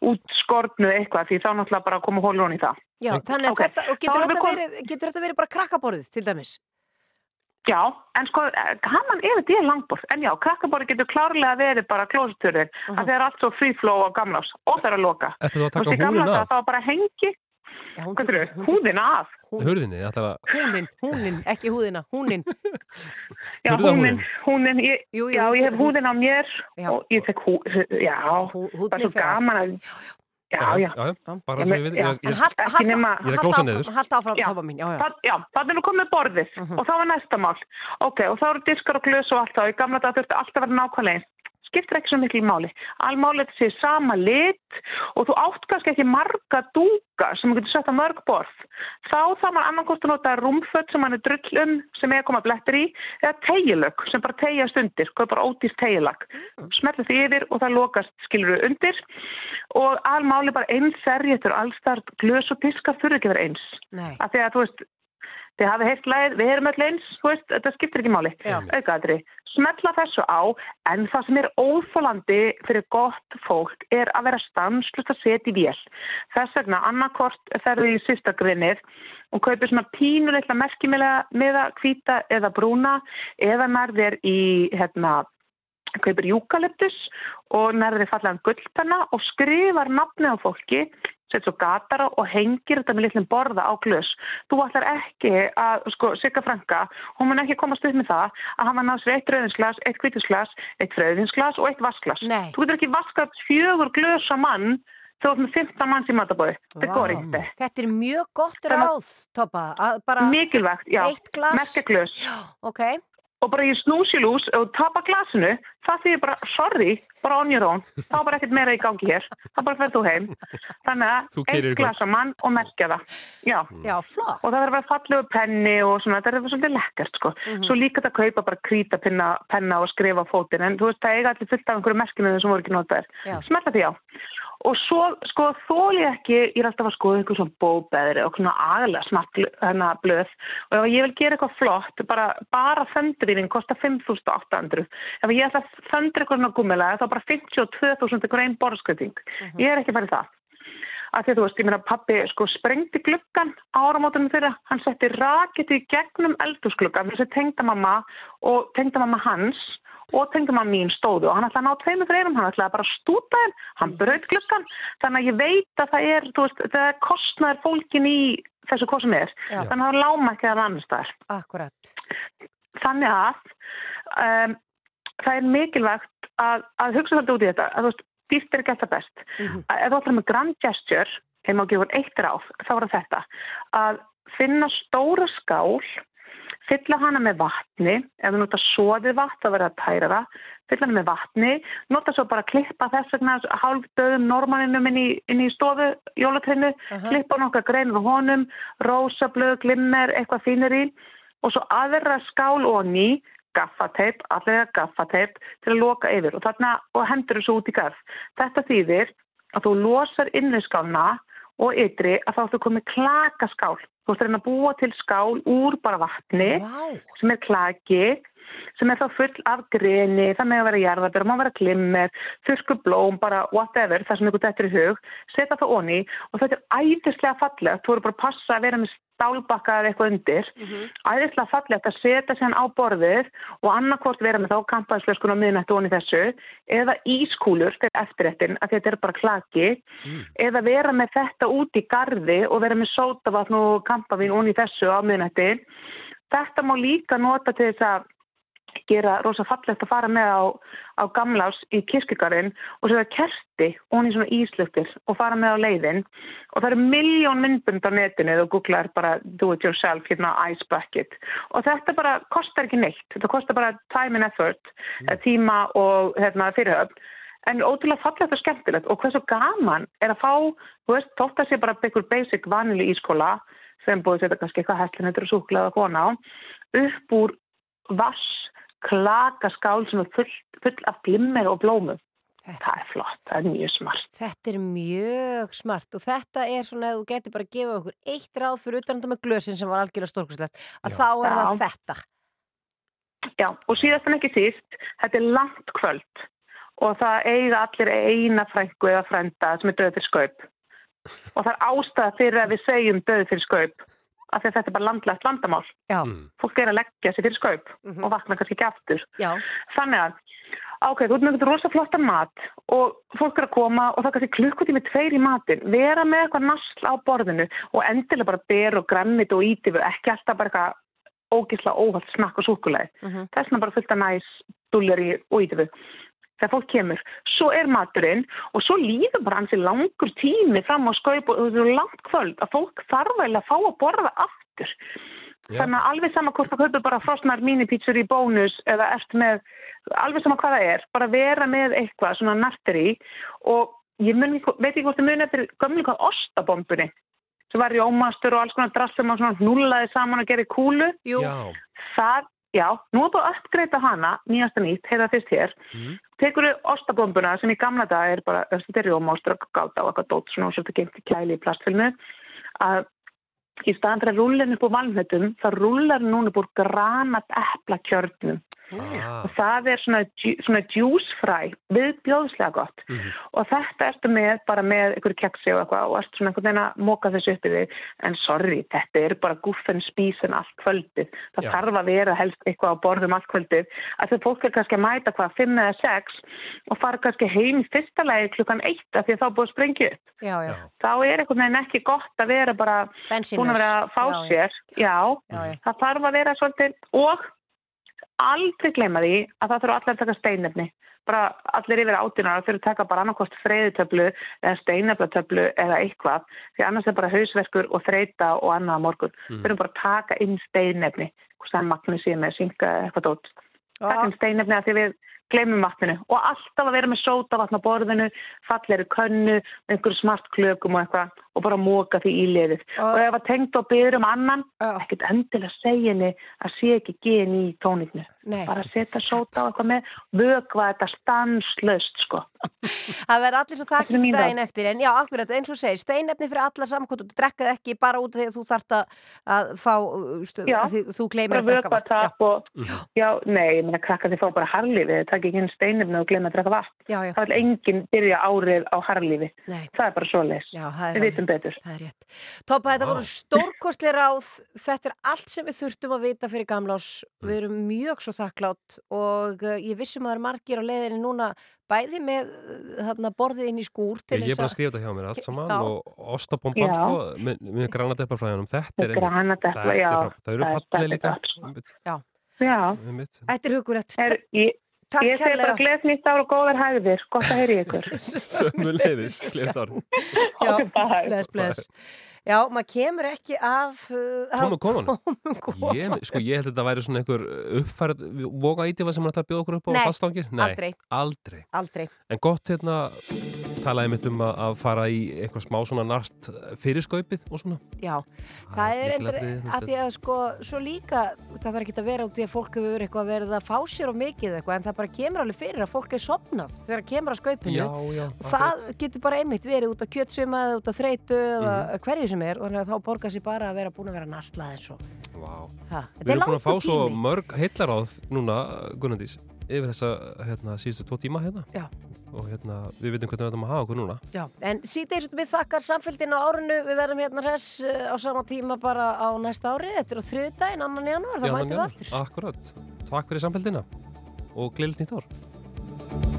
útskortnu eitthvað því þá náttúrulega bara koma hólur hún í það. Já, þannig að Ok, þetta, og getur þetta, verið, getur þetta verið bara krakkaborðið til dæmis? Já, en sko, eh, gaman ef þetta er langborð, en já, krakkaborði getur klárlega verið bara klóseturinn, uh að það er allt svo free flow á gamlás og það er að loka. Ættu þú að taka daga af? Það var bara hengi, er húðina af. Hurðinni, ég ætla að... Húnin, húnin, ekki húðina, húnin. Já, húnin, húnin, ég, Jú, jú, já, ég hef hú- húðin á mér Já. og ég tek hú, já, það er svo gaman að, já, já. Já, já, bara Já, svo ég- ég veit, já, ég, ég, halt- Ekki nema- ég er að glósa niður. Haldt áfram, Já. toppa mín, já, já. Það, já, það er nú komið borðið og þá var næsta mál. Ok, og þá eru diskar og glös og allt það. Í gamla dag þurfti alltaf að vera nákvæmlega eins. Skiptir ekki svo miklu í máli. Almáli þetta sé sama lit og þú átt kannski ekki marga dúka sem þú getur sett á mörg borð. Þá þá maður annarkost að nota rúmfött sem hann er drull um sem er að koma blettir í eða tegilög sem bara tegja stundir, hvað er bara ódýrt tegilag. Smertu því yfir og það lokast skilur undir og almáli bara eins serjetur, allstart glös og diskar þurfi ekki að vera eins. Af því að þú veist, þið hafið heilt lægið, við erum öll eins, þú veist, þetta skiptir ekki máli, aukaðri. smetla þessu á en það sem er óþólandi fyrir gott fólk er að vera stanslust að setja í vél. Þess vegna annarkort ferðu í sýsta grinnið og kaupir svona pínuleitla merkimilega meða hvíta eða brúna eða nærðir í hérna kaupir júkalyptus og nærði fallegan gullpenna og skrifar nafni á fólki setur svo gatara og hengir þetta með litlum borða á glös. Þú ætlar ekki að, sko, Sigga Franka, hún mun ekki komast upp með það að hafa náð sér eitt rauðinsglas, eitt kvítusglas, eitt fröðinsglas og eitt vaskglas. Nei. Þú getur ekki vaskað fjögur glös á mann þú ert með 15 manns í matabóði. Þetta Vá. går ekki. Þetta er mjög gott ráð, Toppa. Mikilvægt, já. eitt glas. Merkjaglös. Ok. Og bara í snúsilús og tapa glasinu, það þýðir bara, sorry, bara on your own. Það var bara ekkert meira í gangi hér. Það bara ferð þú heim. Þannig að keyrir eitt í glas á mann og merkja það. Já. Já, flott. Og það verður bara fallegu penni og svona, þetta er svolítið lekkert, sko. Mhm. Svo líka þetta kaupa bara krýta penna, penna og skrifa fótinn. En þú veist, það eiga allir fullt af einhverju merkinu sem voru ekki notaðir. Já. Smerta því á. Og svo, sko, þóli ég ekki, ég er alltaf að skoða einhver svona bóbeðri og svona aðlega smart hérna blöð. Og ef ég vil gera eitthvað flott, bara, bara föndurinn kostar 5.800. Ef ég ætla að föndra eitthvað svona gummilega, þá bara 52.000 grein borðskreiting. Ég er ekki farið það. Af því að þú veist, ég meina pappi sko sprengdi gluggan á áramótunum þeirra, hann setti raketi gegnum eldhúsgluggan, þessi tengdamamma og tengdamamma hans og tengdamamma mín stóðu og hann ætlaði að ná tveimur þreinum, hann ætlaði bara að stúta þeim, hann braut gluggan, þannig að ég veit að það er, þú veist, það er kostnaður fólkin í þessu hvað sem er, Já. þannig að það láma ekki að annars staðar. Akkurat. Þannig að um, það er mikilvægt að, að hugsa þetta út í þetta, að þú veist, dýrt er ekki alltaf best. Að Ef þú ætlar með grand gesture, ef maður gefur eitt ráð, þá er það þetta, að finna stóra skál, fylla hana með vatni, ef þú nota soðið vatn, þá verður það að tæra það, fylla hana með vatni, nota svo bara að klippa þess vegna hálf döðum normanninum inn í, inn í stofu, jólatrinnu, klippa nokkar greinur á honum, rósablöð, glimmer, eitthvað fínir í. Og svo aðra skál og ný, gaffateip, allir gaffateip til að loka yfir. Og, þarna, og hendur þessu út í garð. Þetta þýðir að þú losar innviskálna og ytri að þá ertu komið klakaskál. Þú ert að reyna að búa til skál úr bara vatni wow. sem er klaki, sem er þá full af greni, það með að vera jarðabjörn, má vera glimmer, þurrku blóm, bara whatever, það sem ykkur þetta er í hug, setja það onni og þetta er æðislega fallegt, þú eru bara að passa að vera með stálbakka eða eitthvað undir, æðislega fallegt að setja sér á borðið og annarkvort vera með þá kampaðisflöskun á miðnættu onni þessu, eða ískúlur til eftirrættin, að þetta er bara klaki, eða vera með þetta út í garði og vera með sótavatn og kampavín onni þessu á miðnætti. Þetta má líka nota til þess að gera rosa fallegt að fara með á, á gamlás í kirkjugarinn og setja kerti og í svona íslöktir og fara með á leiðin. Og það eru miljón myndbund á netinu og googlar bara do it yourself hérna ice bucket. Og þetta bara kostar ekki neitt, þetta kostar bara time and effort, mm. tíma og hérna, fyrirhöfn. En ótrúlega fallegt og skemmtilegt. Og hversu gaman er að fá, þú veist, þótt að sé bara einhver basic vanilu ískóla sem búið setja kannski eitthvað hæslinættur og súklaða kona á, upp úr vass klakaskál sem er full, full af glimmer og blómum. Það er flott, það er mjög smart. Þetta er mjög smart og þetta er svona að þú getur bara að gefa okkur eitt ráð fyrir utan þetta með glösin sem var algjörlega stórkurslegt að þá er það Já. þetta. Já, og síðast en ekki síst, þetta er langt kvöld og það eiga allir eina frængu eða frænda sem er döð fyrir skaup. Og það er ástæða fyrir að við segjum döð fyrir skaup af því að þetta er bara landlægt vandamál. Já. Fólk er að leggja sér fyrir skaup og vakna kannski ekki aftur. Já. Þannig að, ok, þú ert með eitthvað rosa flotta mat og fólk er að koma og það er kannski klukkutími tveir í matin. Vera með eitthvað nasl á borðinu og endilega bara ber og grammit og ítifu, ekki alltaf bara eitthvað ógisla óhald snakk og súkulæði. Mhm. Þess vegna bara fullt að næs dúlleri og ítifu. Þegar fólk kemur, svo er maturinn og svo líður bara hansi langur tími fram á skaup og það er langt kvöld að fólk þarf eiginlega að fá að borða aftur. Já. Þannig að alveg sama hvort það kaupir bara frosnar minipítsur í bónus eða ert með, alveg sama hvað það er, bara vera með eitthvað svona nartir í og ég mun, veit ekki hvort þið muni eftir gömlu hvað ostabombunni sem var jómastur og alls konar drass sem maður svona hnullaði saman og gerði kúlu. Jú. Já. Það, já, nú er bara að uppgreita hana, nýjasta nýtt, heyrða fyrst hér. Mm. Tekur þau ostabombuna sem í gamla dag er bara, er jómastur og gáta og eitthvað dót svona og svolítið geimt í kæli í plastfilmu að í staðan rúlla henni upp úr valnötum þá rúlar núna úr granat eplakjörnum og það er svona, svona djúsfræ viðbjóðslega gott. Og þetta ertu með bara með einhverju keksi og eitthvað og ertu svona einhvern veginn að móka þessu upp í þig. En sorry, þetta er bara guffen spísin allt kvöldið, það Já. þarf að vera helst eitthvað á borðum allt kvöldið. Að þegar fólk er kannski að mæta hvað, 5 eða 6 og fara kannski heim í fyrsta lagi klukkan 1 af því að þá búið að sprengja upp. Já, já. þá er einhvern veginn ekki gott að vera bara Bensínlaus. búin að vera að fá Já, já. sér. Já, það þarf að vera svolítið og aldrei gleyma því að það þurfa allir að taka steinefni. Bara allir yfir átunar þurfa að taka bara annarkost freyðutöflu eða steineflatöflu eða eitthvað því annars er bara hausverkur og þreita og annað á morgun. Mm. þurfum bara að taka inn steinefni hvort það er magnísíum eða synga eitthvað dót. Taka inn steinefni að því við gleymum vatninu og alltaf að vera með sótavatn á borðinu, falleri könnu einhverju smart klökum og eitthvað og bara móka því í liðið. Og ef að tengd og byrður um annan ekkert endilega segja henni að sé ekki gen í tóningnu Nei. bara setja sóta á eitthvað með vökva þetta stanslöst sko. Það verður allir svo þakkir mín daginn eftir en já, akkurat, eins og segir, steinefni fyrir alla samkvæmt og drekkað ekki bara út því að þú þarft að- fá, uh, stu, Já, að því, þú gleymir að drekka vatn. og já, nei, ég meina krakka þið fá bara harlífi þið takk ekki inn steinefni og glemma að drekka vatn. Já, já. það vil enginn byrja árið á harlífi það er bara Já, það er við vitum betur Það er rétt. Toppa, þetta voru stórkostli ráð, þetta er allt sem við þurftum að vita fyrir gamlás, við erum mjög svo þakklátt og uh, ég vissum að það er margir á leiðinni núna bæði með uh, þarna, borðið inn í skúr til Ég er þess búin að skrifa þetta hjá mér allt saman Já. og ostapompan Já. sko, með, með granadeplarfræðunum, þetta er einmitt- granadepla, þetta er já. Það eru er- fallið líka Já. Já. Þetta er hugurett. Er, ég, Takk ég segi bara gleð nýtt ára og góðar hægðir. Gott að heyri ykkur. Sömuleiðis, glemt ár. Já, bless, bless. Já, maður kemur ekki af... Uh, af Tómu konan tómum kofanum. ég, sko, ég held að þetta væri svona einhver uppfærð voga ítífa sem er að bjóða okkur upp á Nei, salstangir aldrei. aldrei. Aldrei. En gott hérna talaði mitt um að, að fara í eitthvað smá svona nart fyrirskaupið og svona. Já, það er endur að því að sko, svo líka, það þarf ekki að vera út í að fólk hefur eitthvað verið að fá sér og mikið eitthvað, en það bara kemur alveg fyrir að fólk er sopnað þegar kemur að skaupinu. Já, já, það getur bara einmitt verið út af kjötsuma eða út af þreytu eða hverju sem er, að þá borgar sér bara að vera búin að vera nastlað eins og. Vá. Ha, Við er erum búin að fá langur svo tími. mörg heillaráð núna, Gunnandís yfir þessa hérna, síðustu tvo tíma hérna Já. og hérna, við veitum hvernig við ætlum að hafa okkur núna Já, en síðan við þakkar samfélgin á árinu, við verðum hérna hress eh, á sama tíma bara á næsta ári, þetta er á þriðdægin, annan janúar, Í það annan mætum við aftur. Akkurat, takk fyrir samfélgina og gleðilegt nýtt ár